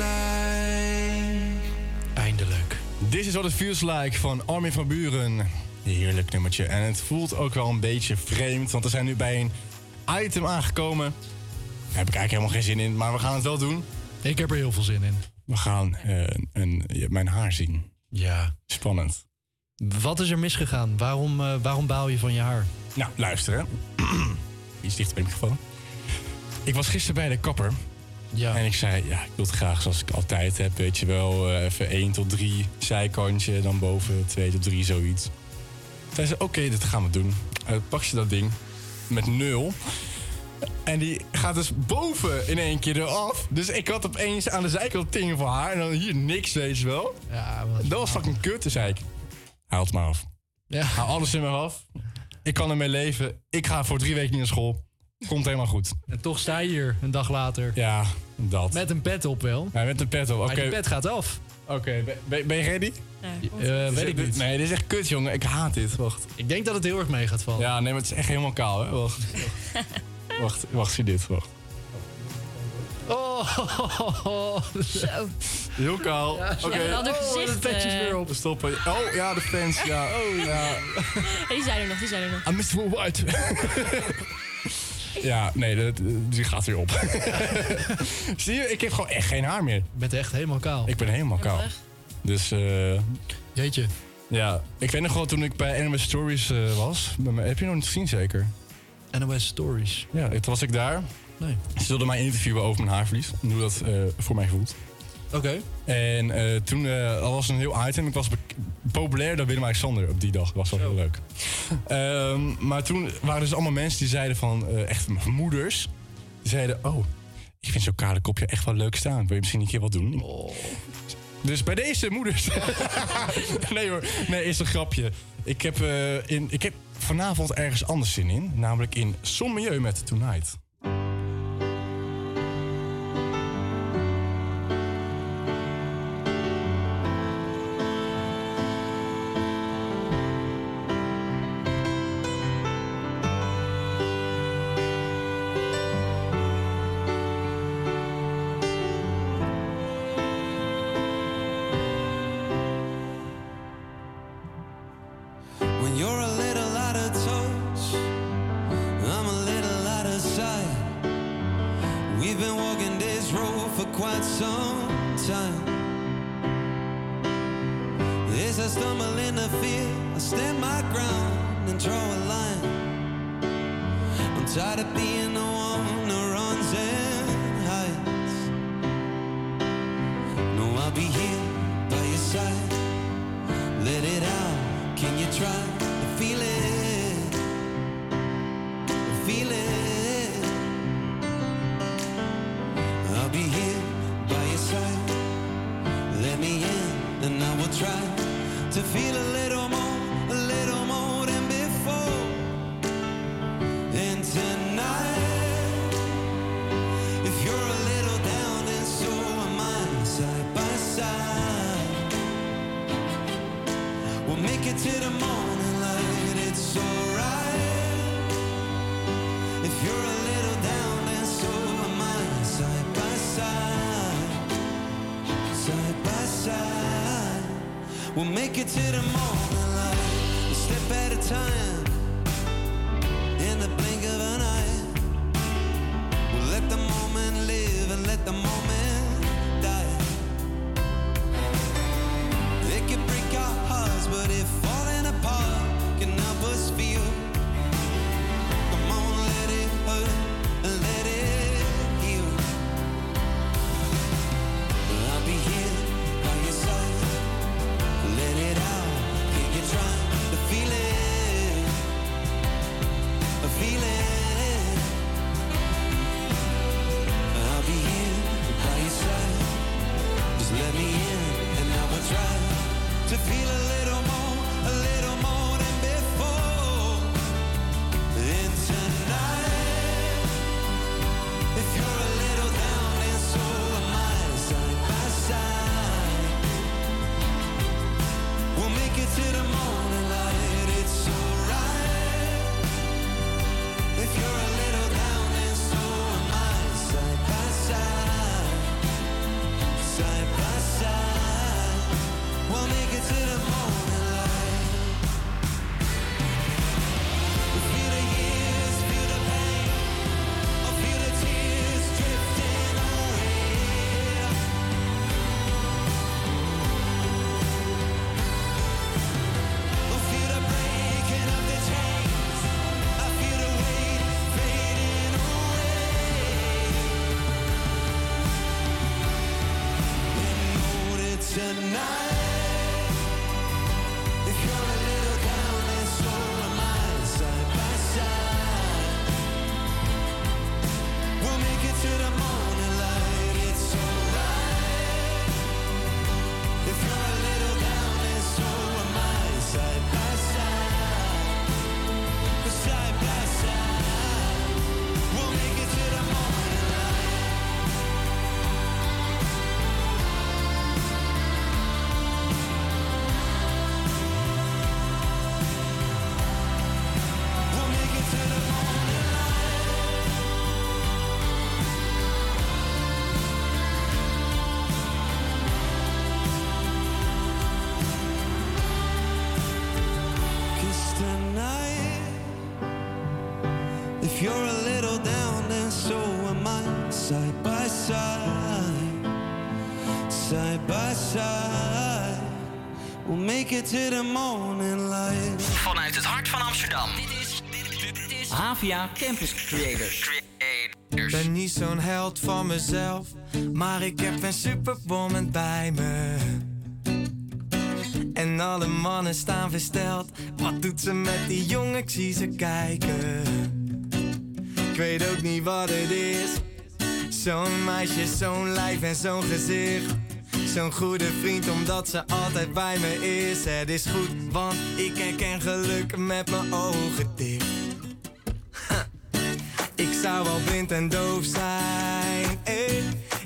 Like. Eindelijk. This is what it feels like van Armin van Buren. Heerlijk nummertje. En het voelt ook wel een beetje vreemd, want we zijn nu bij een item aangekomen. Daar heb ik eigenlijk helemaal geen zin in, maar we gaan het wel doen. Ik heb er heel veel zin in. We gaan eh, een, mijn haar zien. Ja. Spannend. Wat is er misgegaan? Waarom, eh, waarom baal je van je haar? Nou, luister hè. Iets dichter bij de microfoon. Ik was gisteren bij de kapper. Ja. En ik zei, ja, ik wil het graag zoals ik altijd heb. Weet je wel, eh, even 1 tot 3 zijkantje. Dan boven 2 tot 3, zoiets. Zij zei, oké, dit gaan we doen. Uh, pak je dat ding met nul. En die gaat dus boven in één keer eraf. Dus ik had opeens aan de zijkant dingen voor haar. En dan hier niks, weet je wel. Ja, dat was fucking kut. Dus zei ik, haal het maar af. Ja. Haal alles in me af. Ik kan ermee leven. Ik ga voor drie weken niet naar school. Komt helemaal goed. En toch sta je hier een dag later. Ja, dat. Met een pet op wel. Ja, met een pet op. Oké. Maar die pet gaat af. Oké, ben- ben, ben je ready? Eh, weet ik niet. Nee, dit is echt kut, jongen. Ik haat dit. Wacht. Ik denk dat het heel erg mee gaat vallen. Ja, nee, maar het is echt helemaal kaal, hè? Wacht. wacht, wacht, zie dit. Wacht. Oh, Zo. Heel kaal. Ja, Oké. een ander gezicht, de petjes weer op. Stoppen. Oh, ja, de fans. Ja. Oh, ja. Die zijn er nog, die zijn er nog. Ah, Mr. Worldwide. Ja, nee, dat- die gaat weer op. zie je, ik heb gewoon echt geen haar meer. Je bent echt helemaal kaal. Ik ben helemaal kaal. Dus, eh... Jeetje. Ja, ik weet nog wel toen ik bij NOS Stories eh, was. Mij- heb je nog niet gezien, zeker? NOS Stories? Ja, toen was ik daar. Nee. Ze wilden mij interviewen over mijn haarverlies. Hoe dat eh, voor mij voelt. Oké. En eh, toen uh, was een heel item. Ik was populair dan Willem-Alexander op die dag. Dat was wel heel leuk. Ehm, maar toen waren dus allemaal mensen die zeiden van... eh, echt moeders. Die zeiden... Oh, ik vind zo'n kale kopje echt wel leuk staan. Wil je misschien een keer wat doen? Dus bij deze moeders... nee hoor, nee, is een grapje. Ik heb, in, ik heb vanavond ergens anders zin in. Namelijk in Sommelieu met Tonight. To the morning Havia Campus Creators. Ben niet zo'n held van mezelf, maar ik heb een superwoman bij me. En alle mannen staan versteld. Wat doet ze met die jongen? Ik zie ze kijken. Ik weet ook niet wat het is. Zo'n meisje, zo'n lijf en zo'n gezicht. Zo'n goede vriend omdat ze altijd bij me is. Het is goed, want ik herken geluk met mijn ogen dicht. Zou wel blind en doof zijn. Eh.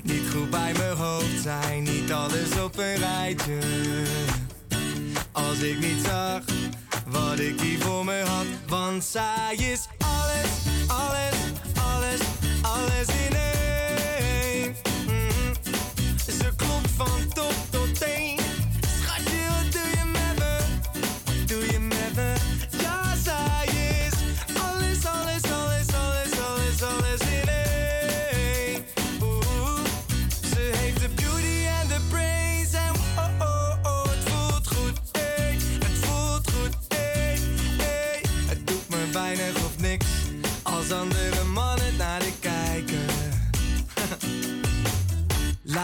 Niet goed bij mijn hoofd zijn. Niet alles op een rijtje. Als ik niet zag wat ik hier voor me had. Want zij is alles, alles, alles, alles in één. Mhm. Ze klopt van top tot teen.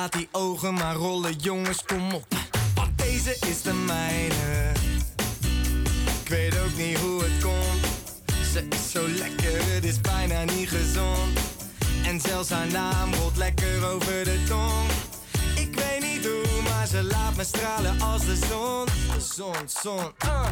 Laat die ogen maar rollen, jongens, kom op. Want deze is de mijne. Ik weet ook niet hoe het komt. Ze is zo lekker, het is bijna niet gezond. En zelfs haar naam rolt lekker over de tong. Ik weet niet hoe, maar ze laat me stralen als de zon. Zon, zon, ah.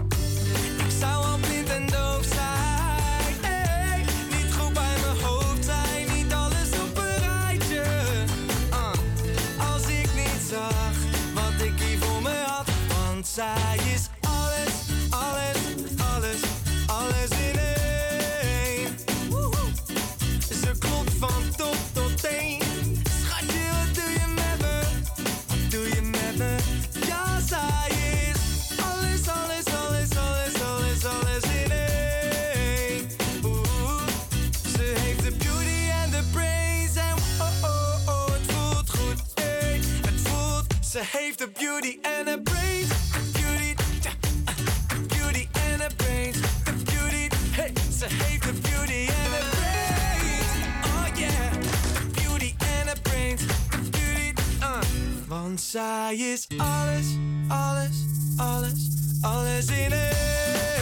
Want zij is alles, alles, alles, alles in één.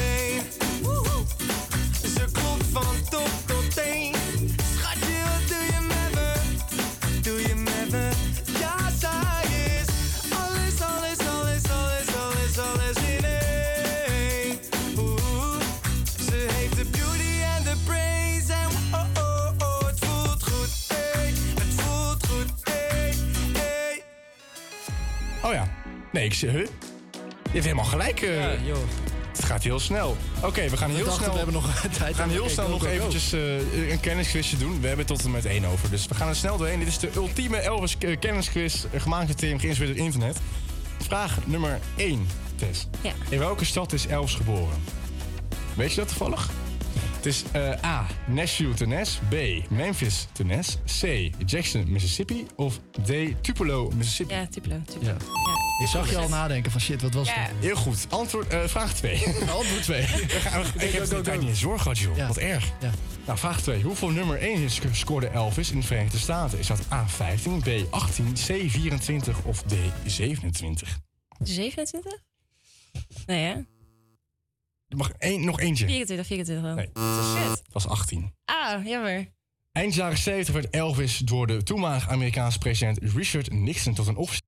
Nee, ik zeg... Huh? Je hebt helemaal gelijk. eh. joh. Het gaat heel snel. Oké, we gaan We heel dachten, snel... we hebben nog tijd. We gaan heel snel go, nog go, go. eventjes eh, een kennisquizje doen. We hebben tot en met één over. Dus we gaan er snel doorheen. Dit is de ultieme Elvis eh, kennisquiz. eh, Gemaakt door Tim, geïnspireerd door internet. Vraag nummer 1, Tess. Ja. In welke stad is Elvis geboren? Weet je dat toevallig? Het is eh, A. Nashville, Tennessee. B. Memphis, Tennessee. C. Jackson, Mississippi. Of D. Tupelo, Mississippi. Ja, Tupelo. Tupelo. Ja. Ik zag je al nadenken van shit, wat was Ja. het? Heel goed. Antwoord, eh, vraag 2. Antwoord 2. Ik heb de tijd niet eens door gehad, joh. Ja. Wat erg. Ja. Nou, vraag 2. Hoeveel nummer 1 scoorde Elvis in de Verenigde Staten? Is dat A15, B18, C24 of D27? 27? Nee, hè? Er mag één, nog eentje. 24, 24 wel. Nee, het was, Shit. het was 18. Ah, jammer. Eind jaren 70 werd Elvis door de toenmalige Amerikaanse president Richard Nixon tot een officieel